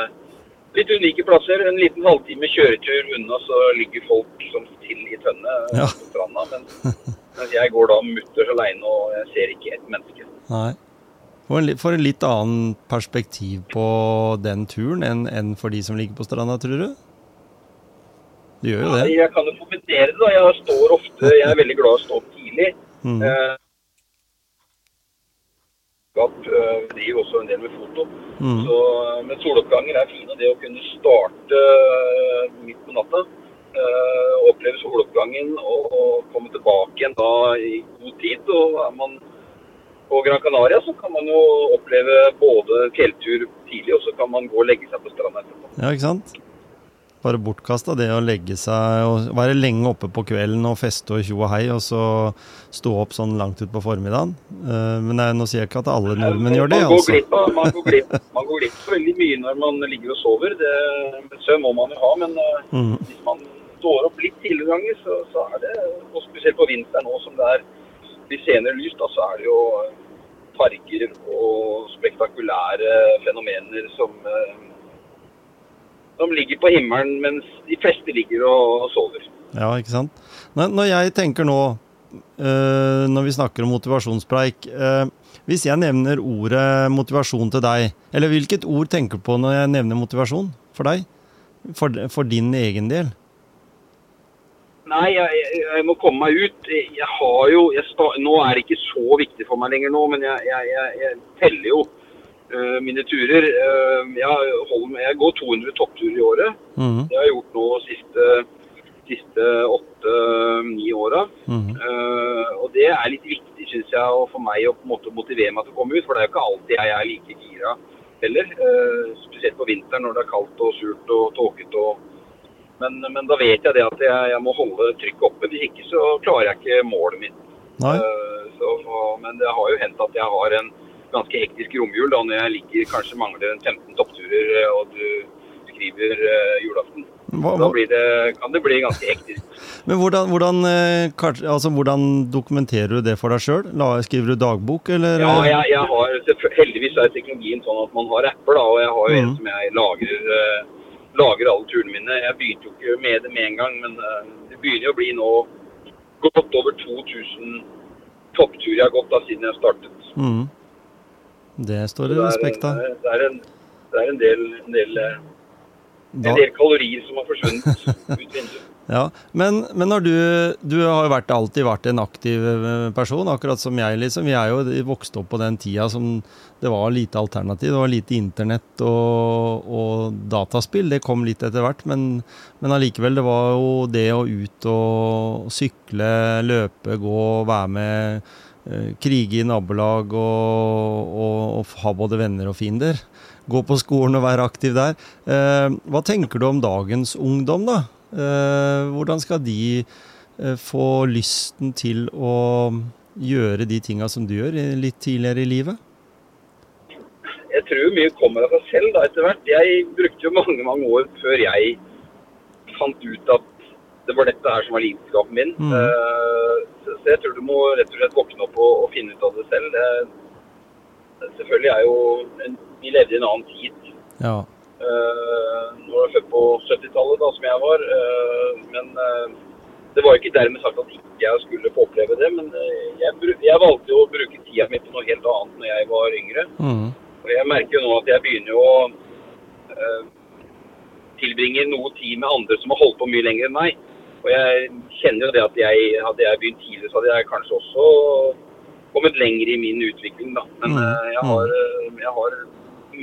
S2: litt unike plasser. En liten halvtime kjøretur unna så ligger folk som til i tønne eh,
S1: Ja.
S2: på stranda. Mens, mens jeg går da mutters alene og jeg ser ikke ett menneske.
S1: Nei. For en, for en litt annen perspektiv på den turen enn enn for de som ligger på stranda, tror du? Du gjør jo det.
S2: Jeg kan jo kommentere det. da. Jeg står ofte, jeg er veldig glad i å stå opp tidlig.
S1: Mm.
S2: Eh, eh, driver også en del med foto.
S1: Mm.
S2: Så, men soloppganger er fine. Det å kunne starte eh, midt på natta, eh, oppleve soloppgangen og, og komme tilbake igjen da i god tid. Og er man på Gran Canaria, så kan man jo oppleve både fjelltur tidlig, og så kan man gå og legge seg på stranda etterpå.
S1: Ja, ikke sant? Bare bortkasta det å legge seg og være lenge oppe på kvelden og feste og tjo og hei, og så stå opp sånn langt utpå formiddagen. Eh, Men jeg, nå sier jeg ikke at alle nordmenn gjør det,
S2: man går
S1: altså.
S2: glipp av, man, går glipp, man går glipp av veldig mye når man ligger og sover. Det, søvn må man jo ha, men eh,
S1: Mm.
S2: hvis man står opp litt tidligere ganger, så, så er det, og spesielt på vinteren nå som det er litt senere lyst, da, så er det jo farger og spektakulære fenomener som, eh, som ligger på himmelen, mens de fleste ligger og sover.
S1: Ja, ikke sant? Når, jeg tenker nå, eh, når vi snakker om motivasjonspreik eh, Hvis jeg nevner ordet motivasjon til deg, eller hvilket ord tenker du på når jeg nevner motivasjon for deg? For, for din egen del?
S2: Nei, jeg, jeg, må komme meg ut. Jeg, har jo jeg Nå er det ikke så viktig for meg lenger nå, men jeg, jeg, teller jo mine turer. Øh, jeg, holder, med- jeg går 200 toppturer i året.
S1: Mhm,
S2: Det har jeg gjort nå siste, siste åtte-ni åra.
S1: mhm.
S2: Uh, og det er litt viktig, syns jeg, for meg å på en måte motivere meg til å komme ut. For det er jo ikke alltid jeg er like gira heller. Uh, spesielt på vinteren når det er kaldt og surt og tåkete. Og... Men, men da vet jeg det at jeg, jeg må holde trykket oppe. Hvis ikke så klarer jeg ikke målet mitt. Eh, så, men det har jo hendt at jeg har en ganske hektisk romjul da når jeg ligger kanskje mangler en 15 toppturer eh, og du skriver uh, julaften.
S1: Hva,
S2: Da
S1: hva,
S2: blir det, kan det bli ganske hektisk.
S1: men hvordan, hvordan, eh, altså, hvordan dokumenterer du det for deg sjøl? Skriver du dagbok, eller?
S2: Ja, jeg, jeg har, heldigvis er teknologien sånn at man har apper, da, og jeg har jo en
S1: Mhm.
S2: som jeg lagrer, lagrer alle turene mine. Jeg begynte jo ikke med det med en gang, men det begynner jo å bli nå godt over 2000 toppturer jeg har gått da siden jeg startet.
S1: Mhm. Det står det
S2: det
S1: respekt av.
S2: Det er, en, det er en, del, en, del, eh, en del kalorier som har forsvunnet ut vinduet.
S1: Ja, men, men du Du har jo vært, alltid vært en aktiv eh, person, akkurat som jeg, liksom. Vi er jo vokst opp på den tida som det var lite alternativ. Det var lite internett og, og dataspill. Det kom litt etter hvert, men, men allikevel, det var jo det å ut og sykle, løpe, gå, være med, krige i nabolag og, og, og ha både venner og fiender. Gå på skolen og være aktiv der. Eh, hva tenker du om dagens ungdom, da? Eh, hvordan skal de eh, få lysten til å gjøre de tinga som du gjør, litt tidligere i livet?
S2: jeg tror mye kommer av seg selv da etter hvert. Jeg brukte jo mange mange år før jeg fant ut at det var dette her som var lidenskapen min.
S1: Mm.
S2: Uh, så, jeg tror du må rett og slett våkne opp og, og finne ut av det selv. Det, selvfølgelig er jo en, Vi levde i en annen tid.
S1: Ja.
S2: Uh, nå er jeg født på 70-tallet, da, som jeg var. Uh, men uh, det var ikke dermed sagt at ikke jeg skulle få oppleve det. Men eh, jeg, jeg valgte jo å bruke tida mi på noe helt annet når jeg var yngre.
S1: Mm.
S2: Og jeg merker jo nå at jeg begynner å eh, tilbringe noe tid med andre som har holdt på mye lenger enn meg. Og jeg kjenner jo det at jeg, hadde jeg begynt tidligere, så hadde jeg kanskje også kommet lenger i min utvikling, da. Men
S1: Mm,
S2: eh, jeg, har, eh, jeg har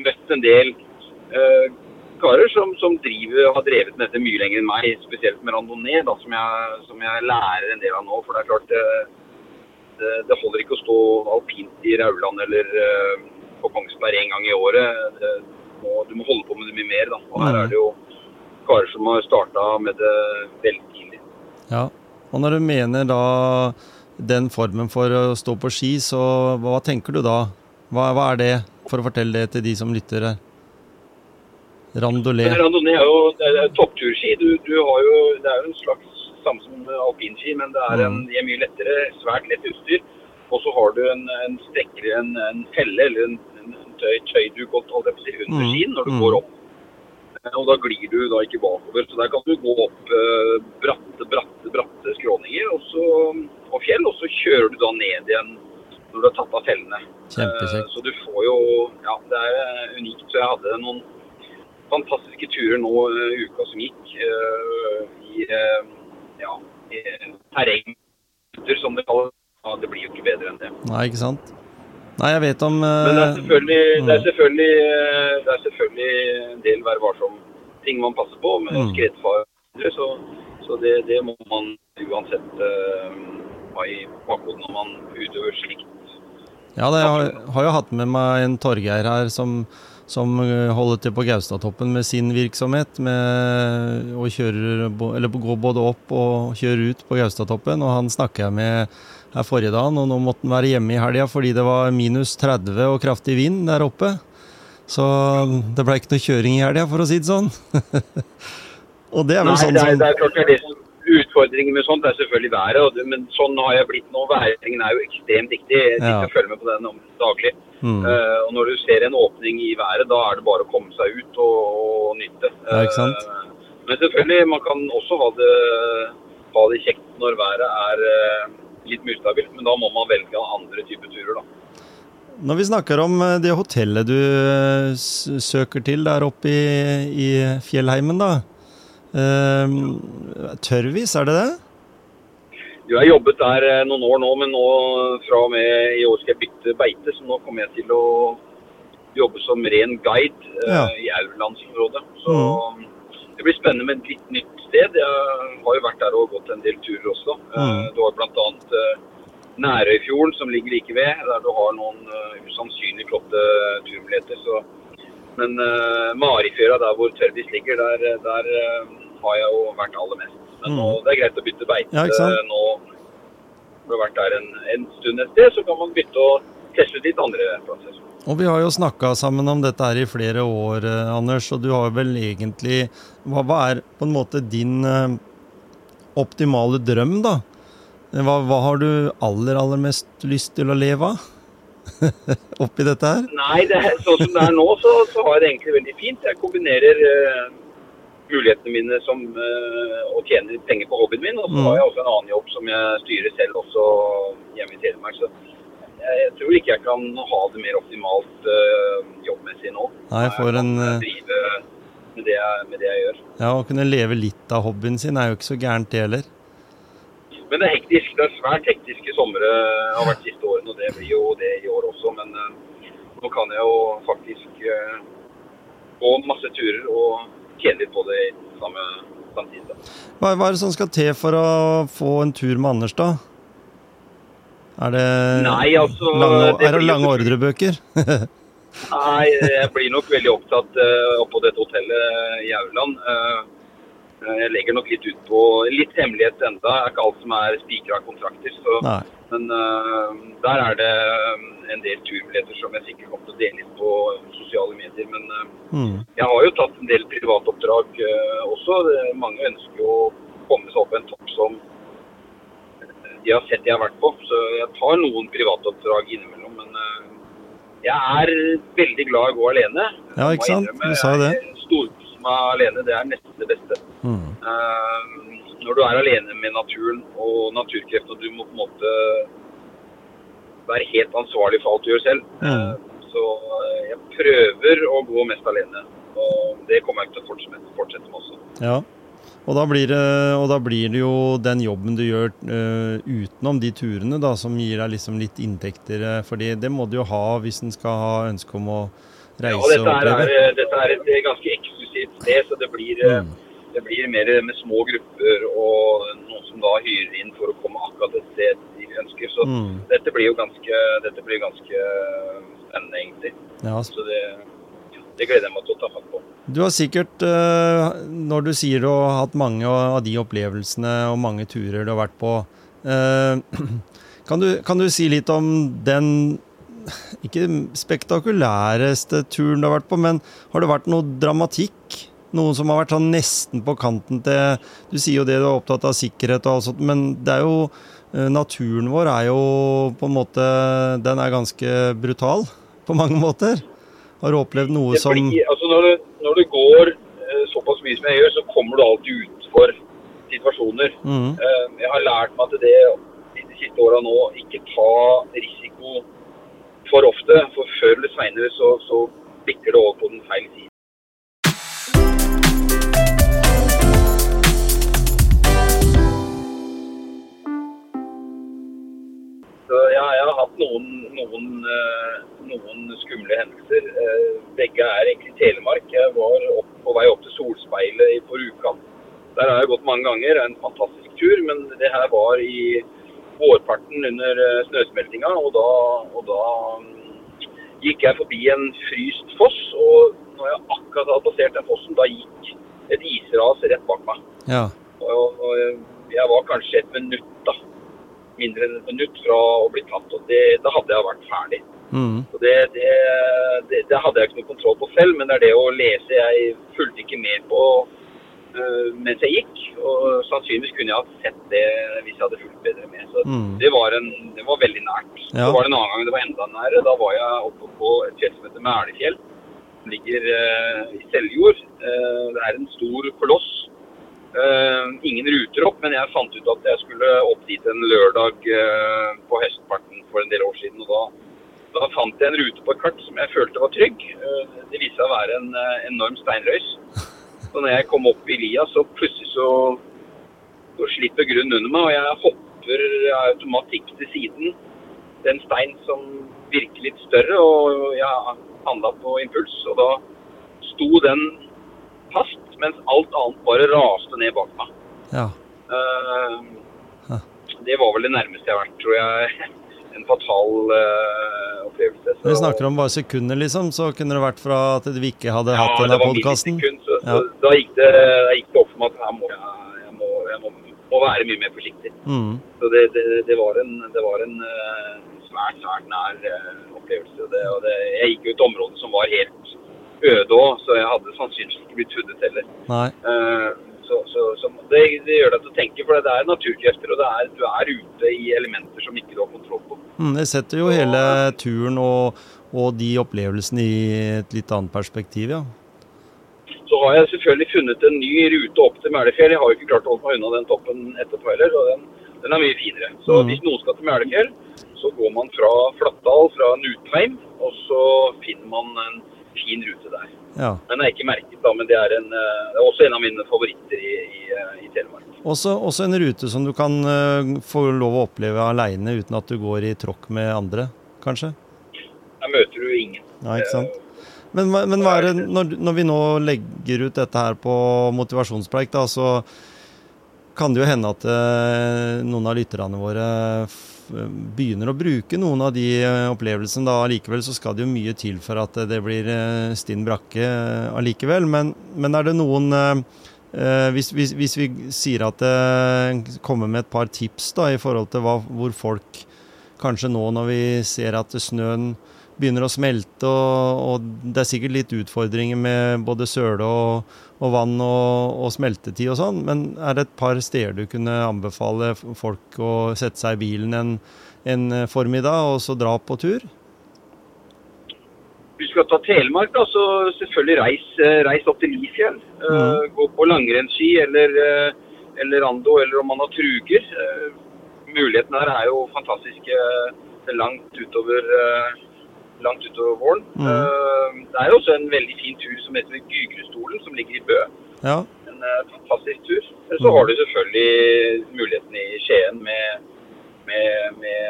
S2: møtt en del uh, karer som, som driver, har drevet med dette mye lenger enn meg, spesielt med randonee, da, som jeg, som jeg lærer en del av nå. For det er klart det, det holder ikke å stå alpint i Rauland eller uh, på Kongsberg en gang i året. Det, må, du må holde på med det mye mer. Da. Og her
S1: Mm.
S2: er det jo karer som har starta med det veldig.
S1: Ja. Og når du mener da den formen for å stå på ski, så hva tenker du da? Hva, hva er det, for å fortelle det til de som lytter her? Randolé.
S2: Men Randonee er jo toppturski. Du, du har jo, det er jo en slags samme som alpinski, men det er en, det er mye lettere, svært lett utstyr. Og så har du en, en strekker, en, en felle eller en, en tøy, tøyduk holdt jeg på å si, under
S1: Mm,
S2: skien når du
S1: mm.
S2: går opp. Eh, Og da glir du da ikke bakover. Så der kan du gå opp eh, bratte, bratte, bratte skråninger og, så, og fjell, og så kjører du da ned igjen når du har tatt av fellene.
S1: Kjempekjekt.
S2: Eh, Så du får jo Ja, det er eh, unikt. Så jeg hadde noen fantastiske turer nå uka som gikk i ja, i terreng, som det kalles. Ja, det blir jo ikke bedre enn det.
S1: Nei, ikke sant? Nei, jeg vet om
S2: Men det er
S1: eh,
S2: selvfølgelig, det er
S1: mm.
S2: selvfølgelig, eh, det er selvfølgelig en del vær varsom-ting man passer på med
S1: Mm.
S2: skredfare. Så, så det, det må man uansett uh, ha i bakhodet når man utøver slikt.
S1: Ja, det, jeg har, har jo hatt med meg en Torgeir her som, som eh, holder til på Gaustatoppen med sin virksomhet. Med, og kjører, eller går både opp og kjører ut på Gaustatoppen. Og han snakker jeg med her forrige dagen, og nå måtte han være hjemme i helga fordi det var minus 30 og kraftig vind der oppe. Så det ble ikke noe kjøring i helga, for å si det sånn. og det er vel
S2: Nei,
S1: sånn
S2: det er,
S1: som
S2: det er klart det er det som Utfordringen med sånt er selvfølgelig været, men sånn har jeg blitt nå. Væringen er jo ekstremt viktig. Jeg
S1: Ja.
S2: følger med på den om daglig.
S1: mm,
S2: Uh, og når du ser en åpning i været, da er det bare å komme seg ut og, og nyte.
S1: Ja, ikke sant?
S2: Uh, men selvfølgelig, man kan også ha det, ha det kjekt når været er eh, litt mer ustabilt, men da må man velge andre typer turer, da.
S1: Når vi snakker om eh, det hotellet du eh, søker til der oppe i, i fjellheimen, da. Uh, tørrvis, er det det?
S2: Jeg har jobbet der eh, noen år nå, men nå fra og med i år skal jeg bytte beite, så nå kommer jeg til å jobbe som ren guide
S1: ja.
S2: uh, i Aurlandsområdet. Så det blir spennende med et litt nytt sted. Jeg har jo vært der og gått en del turer også. Eh,
S1: Mm.
S2: Du har bl.a. Uh, Nærøyfjorden som ligger like ved, der du har noen eh, usannsynlig flotte turmuligheter. Så. Men uh, Marifjøra, der hvor Tørvis ligger, der, der uh, har jeg jo vært aller mest. Men
S1: Mm.
S2: nå, det er greit å bytte beite
S1: Ja,
S2: eh, nå. Når du har vært der en, en stund et sted, så kan man bytte og teste ut litt andre plasser.
S1: Og vi har jo snakka sammen om dette her i flere år, eh, Anders, og du har vel egentlig Hva, hva er på en måte din eh, optimale drøm, da? Hva, hva har du aller, aller mest lyst til å leve av? Oppi dette her?
S2: Nei, det sånn som det er nå, så, så har jeg det egentlig veldig fint. Jeg kombinerer eh, mulighetene mine som eh, å tjene penger på hobbyen min, og så
S1: Mm.
S2: har jeg også en annen jobb som jeg styrer selv også hjemme i Telemark. Så jeg, jeg tror ikke jeg kan ha det mer optimalt eh, jobbmessig nå.
S1: Nei, for en
S2: Jeg
S1: eh,
S2: kan drive med det, jeg, med det jeg gjør.
S1: Ja, å kunne leve litt av hobbyen sin er jo ikke så gærent, det heller.
S2: Men det er hektisk. Det er svært hektiske somre har vært siste årene, og det blir jo det i år også. Men eh, nå kan jeg jo faktisk eh, gå masse turer og tjene litt på det samme samtidig.
S1: Hva, hva er det som skal til for å få en tur med Anders, da? Er det
S2: Nei, altså,
S1: er det lange ordrebøker?
S2: Nei, jeg blir nok veldig opptatt uh, oppå dette hotellet i Aurland. Uh, jeg legger nok litt ut på litt hemmelighet enda. Det er ikke alt som er spikra kontrakter. Så Men uh, der er det en del turbilletter som jeg sikkert kommer til å dele inn på sosiale medier. Men mm. jeg har jo tatt en del privatoppdrag også. Mange ønsker jo å komme seg opp en topp som de har sett jeg har vært på. Så jeg tar noen privatoppdrag innimellom. Jeg er veldig glad i å gå alene.
S1: Ja, ikke sant? Du sa det.
S2: Storkose meg alene, det er nesten det beste. Mm når du er alene med naturen og naturkreftene, du må på en måte være helt ansvarlig for alt du gjør selv. Mm. Så eh, jeg prøver å gå mest alene. Og det kommer jeg til å fortsette, med også.
S1: Ja. Og da, blir det, og da blir det jo den jobben du gjør uh, utenom de turene, da, som gir deg liksom litt inntekter. Eh, for det må du jo ha hvis en skal ha ønske om å reise ja,
S2: og oppleve. Er, dette er et ganske eksklusivt sted, så det blir mm det blir mer med små grupper og noen som da hyrer inn for å komme akkurat et sted de ønsker. Så mm. dette blir jo ganske, dette blir ganske spennende, egentlig. Ja. Så det, det, gleder jeg meg til å ta fatt på.
S1: Du har sikkert, eh, når du sier du har hatt mange av de opplevelsene og mange turer du har vært på, eh, kan du, kan du si litt om den ikke spektakulæreste turen du har vært på, men har det vært noe dramatikk noen som har vært sånn nesten på kanten til Du sier jo det du er opptatt av sikkerhet og alt sånt, men det er jo eh, Naturen vår er jo på en måte Den er ganske brutal på mange måter. Har du opplevd noe som
S2: blir, altså når, du, når, du, går eh, såpass mye som jeg gjør, så kommer du alltid utenfor situasjoner. Mm. Eh, jeg har lært meg til det de siste åra nå ikke ta risiko for ofte. For før eller seinere så, så bikker det over på den feil side. Så ja, jeg har hatt noen, noen, eh, noen skumle hendelser. Eh, begge er egentlig Telemark. Jeg var opp, på vei opp til Solspeilet på Rjukan. Der har jeg gått mange ganger. Er en fantastisk tur. Men det her var i vårparten under eh, snøsmeltinga. Og da, og da mm, gikk jeg forbi en fryst foss. Og når jeg akkurat hadde passert den fossen, da gikk et isras rett bak meg. Ja. Og, og jeg var kanskje et minutt mindre enn et minutt fra å bli tatt. og det, Da hadde jeg vært ferdig. Mm. Det, det, det, hadde jeg ikke noe kontroll på selv, men det er det å lese. Jeg fulgte ikke med på uh, mens jeg gikk. Og sannsynligvis kunne jeg ha sett det hvis jeg hadde fulgt bedre med. Så mm. det, var en, det var veldig nært. Ja. Så var det en annen gang det var enda nære. Da var jeg oppe på et fjell som heter Mælefjell. Som ligger uh, i Seljord. Uh, det er en stor koloss Uh, ingen ruter opp, men jeg fant ut at jeg skulle opp dit en lørdag uh, på høstparten for en del år siden. og da, da, fant jeg en rute på et kart som jeg følte var trygg. Uh, det viste seg å være en enorm steinrøys. Så når jeg kom opp i lia, så plutselig så, så slipper grunnen under meg, og jeg hopper automatikk til siden. Det er stein som virker litt større, og jeg handla på impuls. Og da sto den fast, mens alt annet bare raste ned bak meg. Ja. Uh, det var vel det nærmeste jeg har vært, tror jeg. En fatal uh, opplevelse.
S1: Så. Vi snakker om bare sekunder, liksom, så kunne det vært fra at vi ikke hadde ja, hatt denne podkasten?
S2: Ja, da, da gikk det opp for meg at her må jeg, jeg, må, jeg må, må, være mye mer forsiktig. Mm. Så det, det, det, var en, det var en uh, svært, svært nær opplevelse. Det, og jeg gikk jo et område som var helt øde òg, så jeg hadde sannsynligvis ikke blitt funnet heller. Uh, så, så, så det, det, gjør deg til å tenke, for det er naturkrefter, og er, du er ute i elementer som ikke du har kontroll på.
S1: Mm, det setter jo hele turen og, og, de opplevelsene i et litt annet perspektiv, ja.
S2: Så har jeg selvfølgelig funnet en ny rute opp til Mælefjell. Jeg har jo ikke klart å holde meg unna den toppen etterpå heller, og den, den er mye finere. Så mm. hvis noen skal til Mælefjell, så går man fra Flatdal, fra Nutheim, og så finner man en fin rute der. Ja. Den er ikke merket, da, men det er, en, eh, det er, også en av mine favoritter i, i, eh, i Telemark.
S1: Også, også, en rute som du kan uh, få lov å oppleve aleine uten at du går i tråkk med andre, kanskje?
S2: Der møter du ingen.
S1: Ja, ikke sant? Men, men det, når, når, vi nå legger ut dette her på motivasjonspreik, da, så kan det jo hende at noen av lytterne våre begynner å bruke noen av de eh, opplevelsene, da allikevel så skal det jo mye til for at det blir eh, stinn brakke eh, allikevel. Men, men, er det noen hvis, hvis, hvis vi sier at det kommer med et par tips da, i forhold til hva, hvor folk kanskje nå når vi ser at snøen begynner å smelte, og, og det er sikkert litt utfordringer med både søle og, og vann og, og, smeltetid og sånn, men er det et par steder du kunne anbefale folk å sette seg i bilen en, en formiddag og så dra på tur?
S2: Hvis du skal ta Telemark, da, så selvfølgelig reis, eh, reis opp til Lifjell. Mm. Uh, gå på langrennsski eller, uh, eller rando, eller om man har truger. Uh, mulighetene her er jo fantastiske langt utover langt utover våren. Mm. Uh, det er jo også en veldig fin tur som heter Gygrestolen, som ligger i Bø.
S1: Ja.
S2: En uh, fantastisk tur. Så mm. har du selvfølgelig muligheten i Skien med, med, med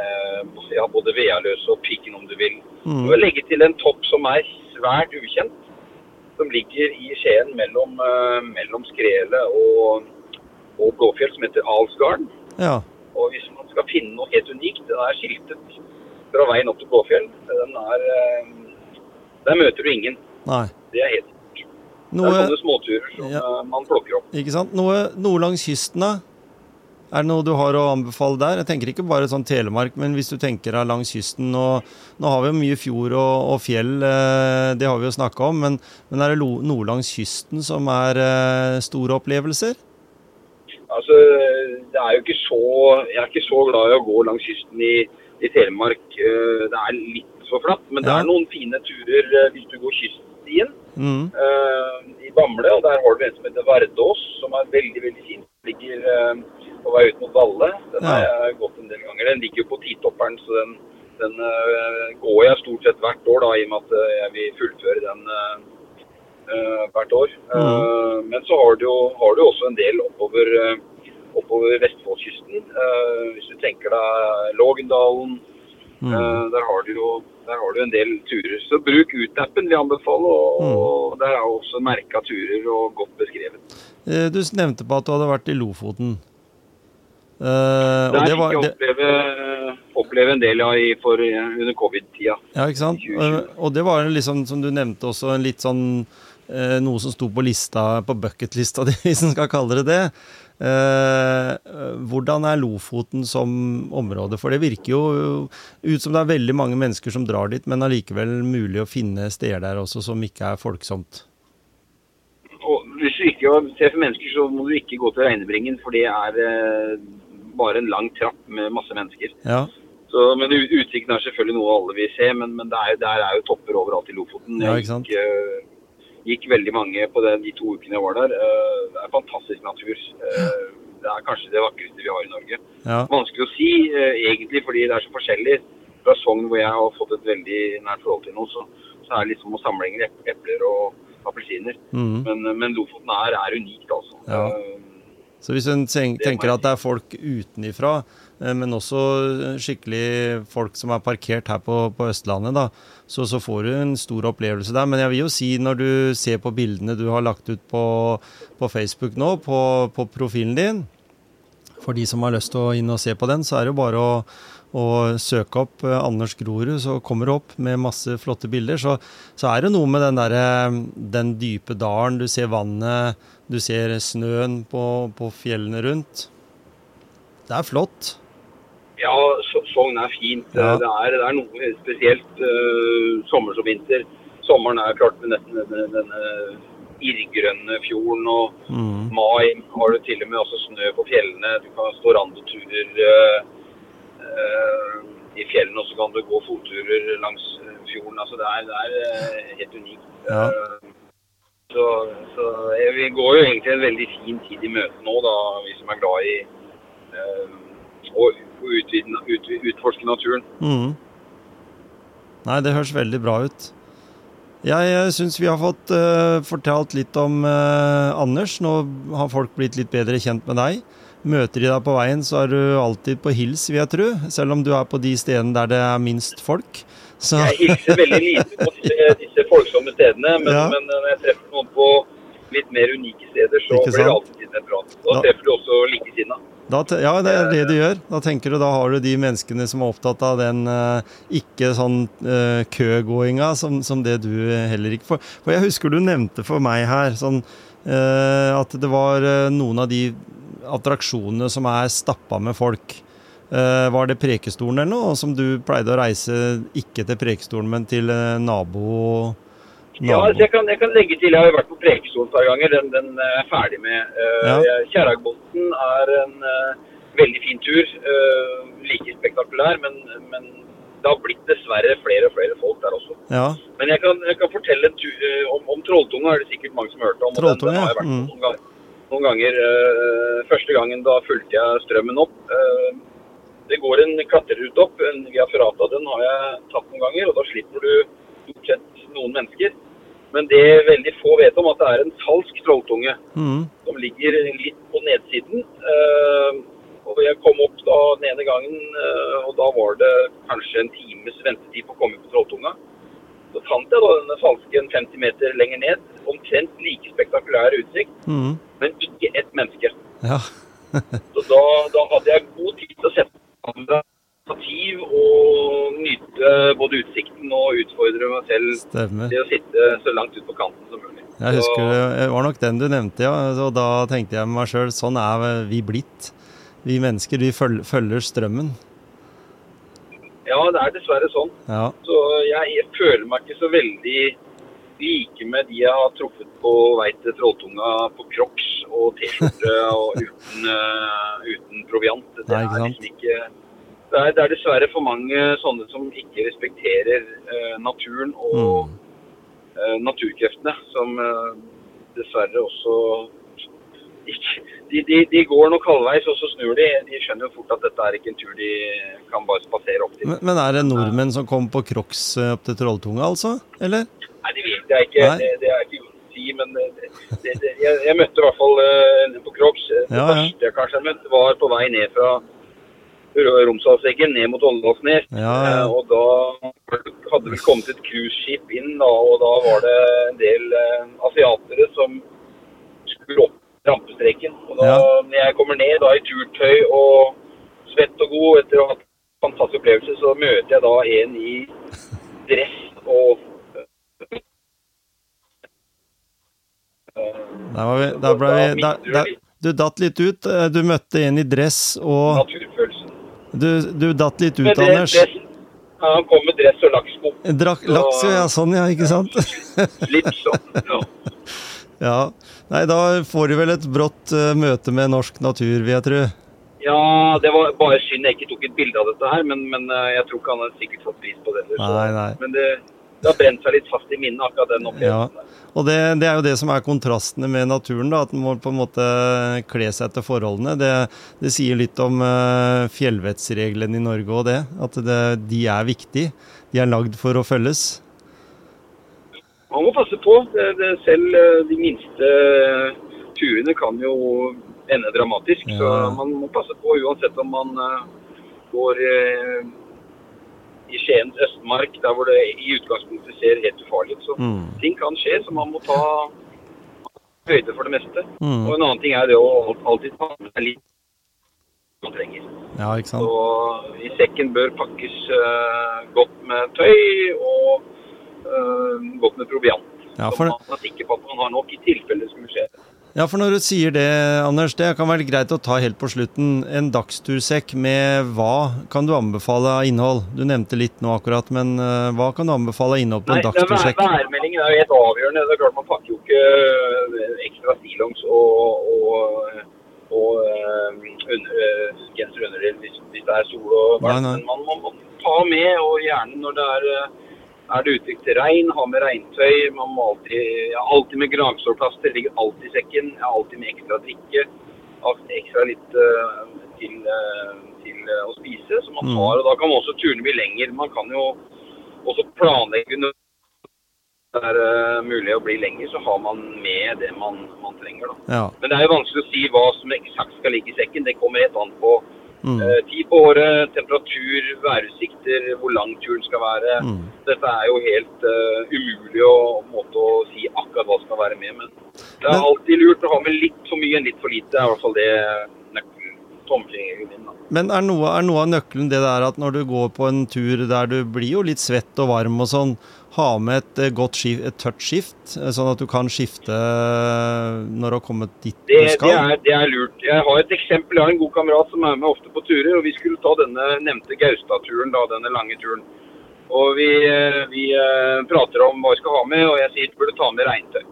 S2: ja, både Vealøs og Piken, om du vil. Mm. Du vil legge til en topp som er svært ukjent, som ligger i Skien mellom, uh, mellom Skrele og, og Blåfjell, som heter Alsgarden.
S1: Ja.
S2: Og hvis man skal finne noe helt unikt, den er skiltet fra veien opp til Blåfjell, den er eh, Der møter du ingen.
S1: Nei.
S2: Det er helt Noe, det er sånne småturer som ja. Eh, man plukker opp.
S1: Ikke sant. Noe, noe langs kysten, da? Er det noe du har å anbefale der? Jeg tenker ikke bare sånn Telemark, men hvis du tenker deg langs kysten. Og, nå har vi jo mye fjord og, og fjell, eh, det har vi jo snakka om. Men, men, er det noe langs kysten som er store opplevelser?
S2: Altså, det er jo ikke så Jeg er ikke så glad i å gå langs kysten i i Telemark. Eh, det er litt for flatt, men ja. det er noen fine turer eh, hvis du går kyststien mm. uh, i Bamble. og Der har du en som heter Vardås, som er veldig veldig fin. Ligger uh, på vei ut mot Valle. Den ja. har jeg gått en del ganger. Den ligger jo på Titopperen, så den, den uh, går jeg stort sett hvert år, da, i og med at jeg vil fullføre den hvert år. Mm. men så har du, har du også en del oppover oppover Vestfoldkysten. Uh, hvis du tenker deg Lågendalen, mm. uh, der, har du jo der har du en del turer. Så bruk Ut-appen, vi anbefaler. Og, mm. og der er også merka turer og godt beskrevet.
S1: Eh, du nevnte på at du hadde vært i Lofoten.
S2: Uh, der fikk jeg oppleve, oppleve, en del ja, i, for, under covid-tida.
S1: Ja, ikke sant. Og det var liksom, som du nevnte også, en litt sånn noe som sto på lista, på bucketlista di, hvis en skal kalle det det. Eh, hvordan er Lofoten som område? For det virker jo ut som det er veldig mange mennesker som drar dit, men allikevel mulig å finne steder der også som ikke er folksomt.
S2: Og hvis du ikke ser for mennesker, så må du ikke gå til Reinebringen, for det er eh, bare en lang trapp med masse mennesker.
S1: Ja.
S2: Så, men Utsikten er selvfølgelig noe alle vil se, men, men der, der, er jo topper overalt i Lofoten.
S1: Ja, ikke sant?
S2: Jeg gikk, gikk veldig mange på det, de to ukene jeg var der. Eh, det er fantastisk natur. Eh, det er kanskje det vakreste vi har i Norge.
S1: Ja.
S2: Vanskelig å si eh, egentlig, fordi det er så forskjellig. Fra Sogn, hvor jeg har fått et veldig nært forhold til noe, så, så er det liksom å sammenligne epler og appelsiner.
S1: Mm.
S2: Men, men, Lofoten er, er unikt, altså.
S1: Ja. Så hvis en tenker at det er folk utenifra, men også skikkelig folk som er parkert her på, på Østlandet. da, så, så, får du en stor opplevelse der. Men jeg vil jo si, når du ser på bildene du har lagt ut på, på Facebook nå, på, på, profilen din For de som har lyst til å inn og se på den, så er det jo bare å, å søke opp eh, Anders Grorud, så kommer det opp med masse flotte bilder. Så, så er det noe med den, der, den dype dalen. Du ser vannet, du ser snøen på, på fjellene rundt. Det er flott.
S2: Ja, Sogn er fint. Ja. Det, er, det, er, noe spesielt uh, sommer som vinter. Sommeren er klart med denne, denne irrgrønne fjorden. Og mm. mai har du til og med også snø på fjellene. Du kan stå randoturer uh, uh, i fjellene, og så kan du gå fotturer langs fjorden. Altså, det er, det er helt unikt.
S1: Ja.
S2: Så, så, vi går jo egentlig en veldig fin tid i møte nå, da, vi som er glad i og utvide, ut, utforske naturen.
S1: Mm. Nei, det høres veldig bra ut. Jeg, jeg syns vi har fått uh, fortalt litt om uh, Anders. Nå har folk blitt litt bedre kjent med deg. Møter de deg på veien, så er du alltid på hils, vil jeg tro. Selv om du er på de stedene der det er minst folk.
S2: Så. Jeg hilser veldig lite på disse, disse folksomme stedene, men, ja. men, når jeg treffer noen på litt mer unike steder, så blir det alltid en prat. Da, da treffer du også likesinna.
S1: Da, ja, det er det du gjør. Da tenker du, da har du de menneskene som er opptatt av den uh, ikke sånn uh, køgåinga som, som, det du heller ikke får. For jeg husker du nevnte for meg her sånn, at det var noen av de attraksjonene som er stappa med folk. Var det Prekestolen eller noe, som du pleide å reise ikke til Prekestolen, men til nabo?
S2: Ja, altså jeg, kan, jeg, kan, legge til. Jeg har jo vært på Prekestolen et par ganger. Den, den, er jeg ferdig med. Uh, ja. Kjerragbotn er en veldig fin tur. like spektakulær, men, men, det har blitt dessverre flere og flere folk der også.
S1: Ja.
S2: Men jeg kan, jeg kan fortelle om, om Trolltunga, er det sikkert mange som har hørt om.
S1: Trolltunga,
S2: den, den har jeg vært på mm. noen ganger noen ganger. Første gangen da fulgte jeg strømmen opp. Det går en klatrerute opp. En Via Ferrata den har jeg tatt noen ganger, og da slipper du stort sett noen mennesker. Men det veldig få vet om, at det er en falsk trolltunge mm. som ligger litt på nedsiden. og jeg kom opp da den ene gangen, og da var det kanskje en times ventetid på å komme på Trolltunga. Så fant jeg da denne falske 50 meter lenger ned. Omtrent like spektakulær utsikt, mm. men ikke ett menneske.
S1: Ja.
S2: så da, da, hadde jeg god tid til å sette kamera, stativ og nyte både utsikten og utfordre meg selv
S1: Stemmer.
S2: til å sitte så langt ut på kanten som mulig.
S1: Jeg husker Det var nok den du nevnte, ja. Og da tenkte jeg med meg sjøl, sånn er vi blitt. Vi mennesker vi følger strømmen.
S2: Ja, det er dessverre sånn.
S1: Ja.
S2: Så jeg, jeg, føler meg ikke så veldig like med de jeg har truffet på vei til Trolltunga på crocs og T-skjorte og uten, uh, uten, proviant.
S1: Det, Nei, er liksom
S2: ikke det er, det er, dessverre for mange sånne som ikke respekterer uh, naturen og mm. uh, naturkreftene, som dessverre også de, de, de, går nok halvveis, og så snur de. De skjønner jo fort at dette er ikke en tur de kan bare spasere opp til.
S1: Men, men er det nordmenn som kom på Crocs eh, opp til Trolltunga, altså? Eller?
S2: Nei, det vet jeg ikke. Det, det, er ikke å si, men det, det, jeg, jeg, møtte i hvert fall uh, på Crocs. Det ja, første jeg kanskje møtte, var på vei ned fra Romsdalseggen ned mot Åndalsnes.
S1: Ja, ja.
S2: eh, og da hadde vi kommet et cruiseskip inn, da, og da var det en del eh, asiatere som skulle opp rampestreken. Og da, ja. når jeg kommer ned da i turtøy og svett og god etter å ha hatt en fantastisk opplevelse, så møter jeg da en i dress og
S1: Der var vi, der ble vi der, der, Du datt litt ut. Du møtte en i dress og
S2: Naturfølelsen.
S1: Du, du datt litt ut, Anders.
S2: Det, ja, han kom med dress og laks på.
S1: Laks, ja, sånn ja, ikke sant?
S2: Litt sånn, ja.
S1: ja. Nei, da får du vel et brått uh, møte med norsk natur, vil jeg tro.
S2: Ja, det var bare synd jeg ikke tok et bilde av dette her, men, men uh, jeg tror ikke han har sikkert fått pris på det.
S1: Så. Nei, nei.
S2: Men det, det, har brent seg litt fast i minnet, akkurat den opplevelsen.
S1: Ja. Og det, det, er jo det som er kontrastene med naturen, da, at en må på en måte kle seg etter forholdene. Det, det sier litt om uh, fjellvettsreglene i Norge og det. At det, de er viktige. De er lagd for å følges.
S2: Man må passe på. Selv eh, de minste turene kan jo ende dramatisk. Ja. Så man må passe på uansett om man går i Skiens Østmark, der hvor det i utgangspunktet ser helt ufarlig ut. Så mm. ting kan skje, så man må ta høyde for det meste. Mm. Og en annen ting er det å alltid ta med seg litt man trenger.
S1: Ja, ikke sant?
S2: Så i sekken bør pakkes uh, godt med tøy. og uh, godt med proviant.
S1: Ja, for...
S2: Så man er sikker på at man har nok i tilfelle det skulle skje.
S1: Ja, for når du sier det, Anders, det kan være greit å ta helt på slutten. En dagstursekk med hva kan du anbefale av innhold? Du nevnte litt nå akkurat, men uh, hva kan du anbefale av innhold på en dagstursekk?
S2: Vær, værmeldingen er jo helt avgjørende. Det er klart Man pakker jo ikke eh, ekstra stillongs og, og, og uh, under, genser underdel hvis, hvis, det er sol og varmt. Men man må ta med, og gjerne når det er er det utsikt til regn, ha med regntøy. Man må alltid, ja, alltid med gravsårplaster, Ligger alltid i sekken. Jeg har alltid med ekstra drikke. Ekstra litt uh, til, uh, til uh, å spise som man mm. har. og Da kan også turene bli lenger. Man kan jo også planlegge når det er mulig å bli lenger, så har man med det man, man trenger. Da.
S1: Ja.
S2: Men det er jo vanskelig å si hva som eksakt skal ligge i sekken. Det kommer helt an på
S1: Mm.
S2: Eh, tid på året, temperatur, værutsikter, hvor lang turen skal være. Mm. Dette er jo helt uh, umulig å, måte, å si akkurat hva som skal være med. Men det er alltid lurt å ha med litt for mye enn litt for lite. Det er i hvert fall det nøkkelen min. da.
S1: Men er noe, er noe av nøkkelen det der at når du går på en tur der du blir jo litt svett og varm og sånn, ha med et eh, godt skift, et tørt skift, eh, sånn at du kan skifte eh, når du har kommet dit
S2: Det,
S1: du
S2: det, er, det er lurt. Jeg har et eksempel. Jeg har en god kamerat som er med ofte på turer. og Vi skulle ta denne nevnte Gaustad-turen, da, denne lange turen. Og vi, vi prater om hva vi skal ha med, og jeg sier du burde ta med regntøy.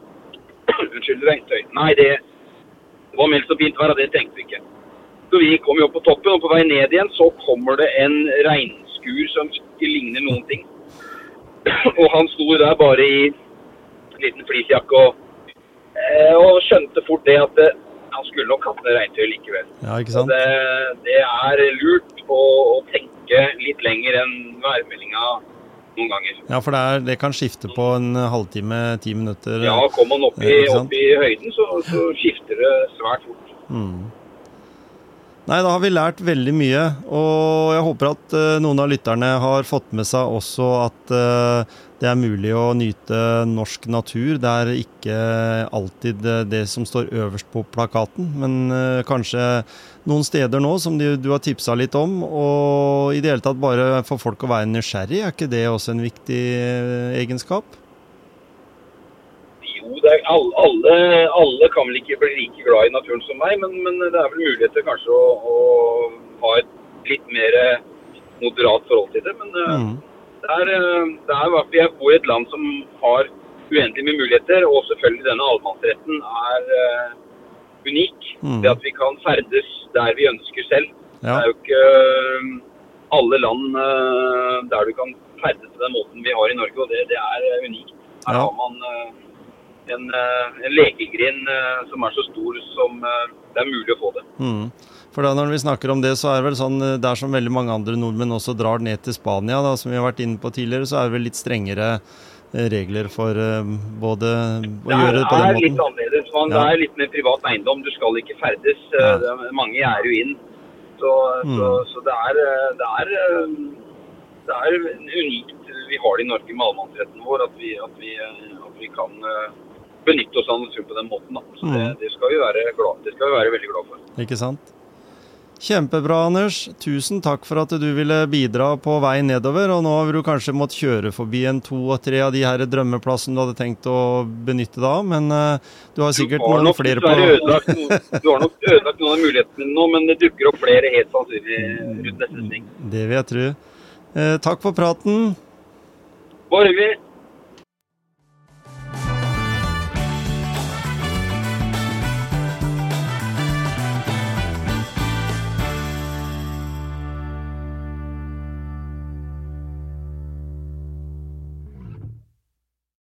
S2: Unnskyld, regntøy. Nei, det var meldt så fint vær, og det tenkte vi ikke. Så vi kom jo opp på toppen, og på vei ned igjen så kommer det en regnskur som ikke ligner noen ting. Og han sto der bare i en liten fleecejakke og, eh, og skjønte fort det at det, han skulle nok hatt med regntøy likevel.
S1: Ja, ikke sant?
S2: det, det er lurt å, å tenke litt lenger enn værmeldinga noen ganger.
S1: Ja, for det, er, det kan skifte på en halvtime, ti minutter.
S2: Ja, kommer man opp i,
S1: Eh, sant?
S2: opp i høyden, så, så skifter det svært fort.
S1: Mm. Nei, da har vi lært veldig mye, og jeg håper at eh, noen av lytterne har fått med seg også at eh, det er mulig å nyte norsk natur. Det er ikke alltid eh, det som står øverst på plakaten, men kanskje noen steder nå som du, du har tipsa litt om, og i det hele tatt bare for folk å være nysgjerrig. Er ikke det også en viktig egenskap?
S2: Jo, er, alle, alle, kan vel ikke bli like glad i naturen som meg, men, men det er vel muligheter kanskje å, å ha et litt mer moderat forhold til det. Men eh,
S1: Mm.
S2: det er, eh, det er jeg bor i et land som har uendelig med muligheter, og selvfølgelig denne allemannsretten er uh, unik.
S1: Mm.
S2: Det at vi kan ferdes der vi ønsker selv. Det er jo ikke alle land uh, der du kan ferdes på den måten vi har i Norge, og det, det er unikt. Her
S1: Ja.
S2: har man eh, en, eh, en lekegrind eh, som er så stor som eh, det er mulig å få det.
S1: Mm. For da når vi snakker om det, så er det vel sånn der som veldig mange andre nordmenn også drar ned til Spania, da, som vi har vært inne på tidligere, så er det vel litt strengere regler for både å
S2: Det
S1: gjøre
S2: er,
S1: det på
S2: er
S1: den
S2: litt
S1: måten.
S2: annerledes. Man,
S1: Ja.
S2: Det er litt mer privat eiendom. Du skal ikke ferdes.
S1: Ja.
S2: det er- mange gjerder jo inn. Så, så,
S1: Mm.
S2: så det er, det er det er unikt vi har det i Norge med allemannsretten vår, at vi, at vi, at vi kan benytte oss av naturen på den måten. Da. Så det,
S1: Mm.
S2: det, skal glad, det skal vi være veldig glad for.
S1: Ikke sant? Kjempebra, Anders. Tusen takk for at du ville bidra på vei nedover. Og nå har du kanskje måttet kjøre forbi en to og tre av de her drømmeplassene du hadde tenkt å benytte deg av, men uh, du har sikkert
S2: du, har
S1: noen
S2: nok,
S1: flere på
S2: du har nok ødelagt noen av mulighetene nå, men det dukker opp flere helt sannsynlig rundt neste sving.
S1: Det vil jeg tro. Uh, takk for praten.
S2: Bare hyggelig.